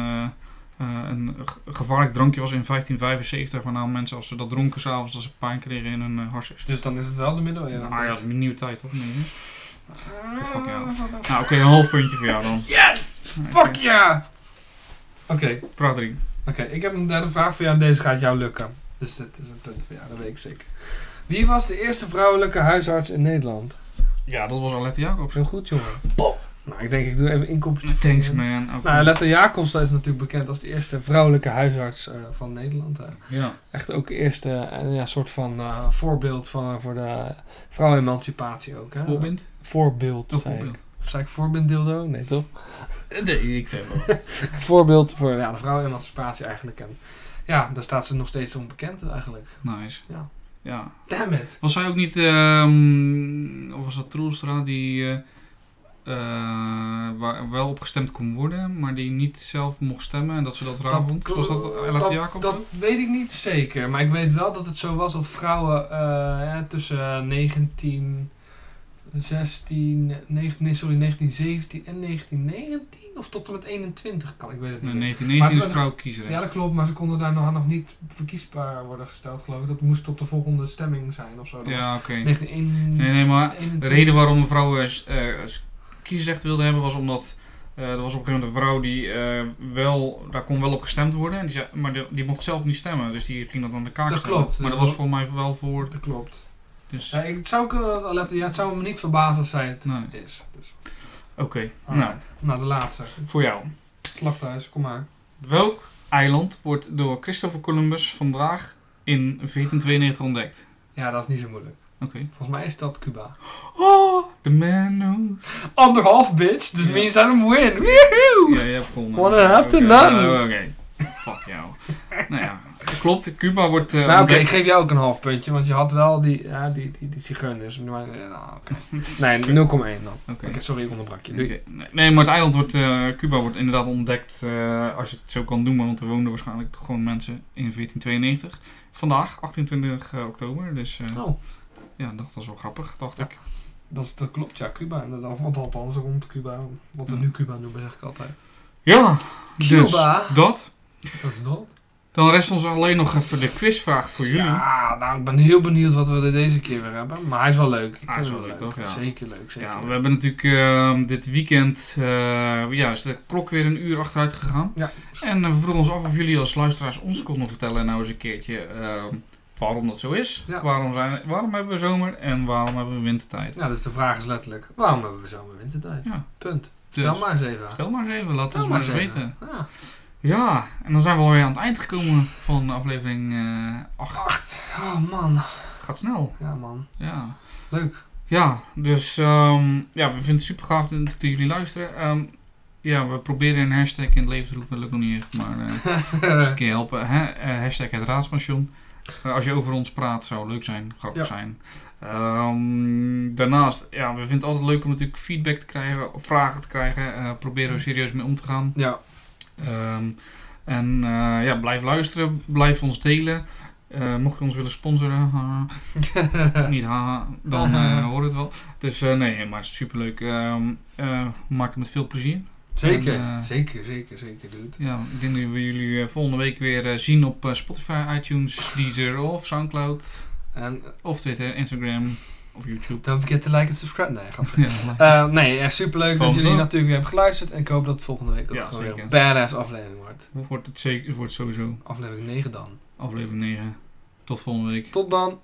eh, een ge- gevaarlijk drankje was in 1575. Waarna mensen als ze dat dronken s'avonds als ze pijn kregen in hun uh, harses. Dus dan is het wel de middeleeuwen. Ah ja, dat is een nieuwe tijd toch? Nee? Ah, fuck Nou oké, een half puntje voor jou dan. Yes! Fuck ja! Oké, Vraag 3. oké. Ik heb een derde vraag voor jou en deze gaat jou lukken. Dus dit is een punt voor jou, dat weet ik zeker. Wie was de eerste vrouwelijke huisarts in Nederland? Ja, dat was Alette Jacobs. Heel goed, jongen. Nou, ik denk ik doe even voor Thanks man. Oké. Nou, Jacobs is natuurlijk bekend als de eerste vrouwelijke huisarts eh, van Nederland. hè. Ja. Echt ook eerste eh, ja, soort van eh, voorbeeld van, voor de vrouwenemancipatie ook. Hè? Voorbeeld? Voorbeeld, zei ik. voorbeeld? Of zei ik voorbeelddildo? Nee, toch? Nee, ik zeg wel. voorbeeld voor ja, de vrouwenemancipatie eigenlijk. En ja, daar staat ze nog steeds onbekend eigenlijk. Nice. Ja. Ja. Damn it. Was hij ook niet, ehm, of was dat Troelstra, die eh, eh, waar wel op gestemd kon worden, maar die niet zelf mocht stemmen en dat ze dat raar vond? Was dat Alette dat, Jacobs? dat weet ik niet zeker. Maar ik weet wel dat het zo was dat vrouwen eh, ja, tussen 1916, 19, nee, sorry, 1917 en 1919 of tot en met 21 kan ik weet het niet. Nee, meer. 1919 is vrouw kiesrecht. Ja, dat klopt, maar ze konden daar nog, nog niet verkiesbaar worden gesteld, geloof ik. Dat moest tot de volgende stemming zijn of zo. Dat Ja, oké. 1921. Nee, nee, maar de 21. reden waarom vrouwen eh, kiesrecht wilden hebben was omdat eh, er was op een gegeven moment een vrouw die eh, wel, daar kon wel op gestemd worden, en die zei, maar de- die mocht zelf niet stemmen, dus die ging dat aan de kaak Dat klopt. Maar dat was voor mij wel voor. Dat klopt. Dus, Ja, ik, het zou kunnen Alette, ja, het zou me niet verbazen als zij het Nee. is. Dus. Oké, nou. Nou, de laatste. voor jou. Slachthuis, kom maar. Welk eiland wordt door Christopher Columbus vandaag in 1492 ontdekt? Ja, dat is niet zo moeilijk. Oké. Volgens mij is dat Cuba. Oh, the man knows. Anderhalf, bitch. Dus Ja. means I'm win. Woehoe! Ja, je hebt gewonnen. Wanna have to Oké, none. nou, Oké. Fuck jou. nou ja, klopt. Cuba wordt eh Nou, oké, ik geef jou ook een half puntje, want je had wel die, ja, die, die, die zigeuners. Maar, eh, nou, oké. Nee, 0,1 dan. Oké. Sorry, ik onderbrak je. Nee, maar het eiland wordt, eh, Cuba wordt inderdaad ontdekt, als je het zo kan noemen, want er woonden waarschijnlijk gewoon mensen in 1492. Vandaag, 28 oktober, dus Oh, ja, dat was wel grappig, dacht Ja. ik. dat, dat klopt, ja, Cuba. Inderdaad, want althans rond Cuba. Wat we Ja. nu Cuba noemen, zeg ik altijd. Ja, Cuba. dus dat. Wat is dat? Dan rest ons alleen nog even de quizvraag voor jullie. Ja, nou, ik ben heel benieuwd wat we er deze keer weer hebben. Maar hij is wel leuk. Ik Hij is wel leuk, toch? Ja. Zeker leuk, zeker Ja, we hebben natuurlijk eh, dit weekend, eh, ja, is de klok weer een uur achteruit gegaan. Ja. En eh, we vroegen ons af of jullie als luisteraars ons konden vertellen nou eens een keertje eh, waarom dat zo is. Ja. Waarom, zijn, waarom hebben we zomer en waarom hebben we wintertijd. Ja, dus de vraag is letterlijk, waarom hebben we zomer wintertijd? Ja. Punt. Dus, Vertel maar eens even. Vertel maar eens even, laat ons maar eens weten. Ja. Ja, en dan zijn we alweer aan het eind gekomen van aflevering 8. Acht. Oh man. gaat snel. Ja, man. Ja. Leuk. Ja, dus ehm, ja, we vinden het super gaaf dat, jullie luisteren. Ehm, ja, we proberen een hashtag in het leven te roepen, dat lukt nog niet echt, maar eh eens een keer helpen. Hè? Eh, hashtag het raadspension. Eh, als je over ons praat, zou leuk zijn, grappig Ja. zijn. Ehm, daarnaast, ja, we vinden het altijd leuk om natuurlijk feedback te krijgen, of vragen te krijgen. Eh proberen we serieus mee om te gaan. ja. Ehm, en eh, ja, blijf luisteren, blijf ons delen. Mocht je ons willen sponsoren, niet haha, dan hoor het wel. Dus nee, maar het is superleuk. Eh maak het met veel plezier. Zeker. En, eh, zeker, zeker, zeker, dude. Ja, ik denk dat we jullie eh, volgende week weer eh, zien op Spotify, iTunes, Deezer of Soundcloud. En Of Twitter, Instagram of YouTube. don't forget to like en subscribe. Nee, grapje. Ja, nee, superleuk dat jullie natuurlijk weer hebben geluisterd. En ik hoop dat het volgende week ook Ja, gewoon weer zeker. een badass aflevering wordt. wordt het zeker, wordt sowieso Aflevering 9 dan. aflevering 9. Tot volgende week. Tot dan.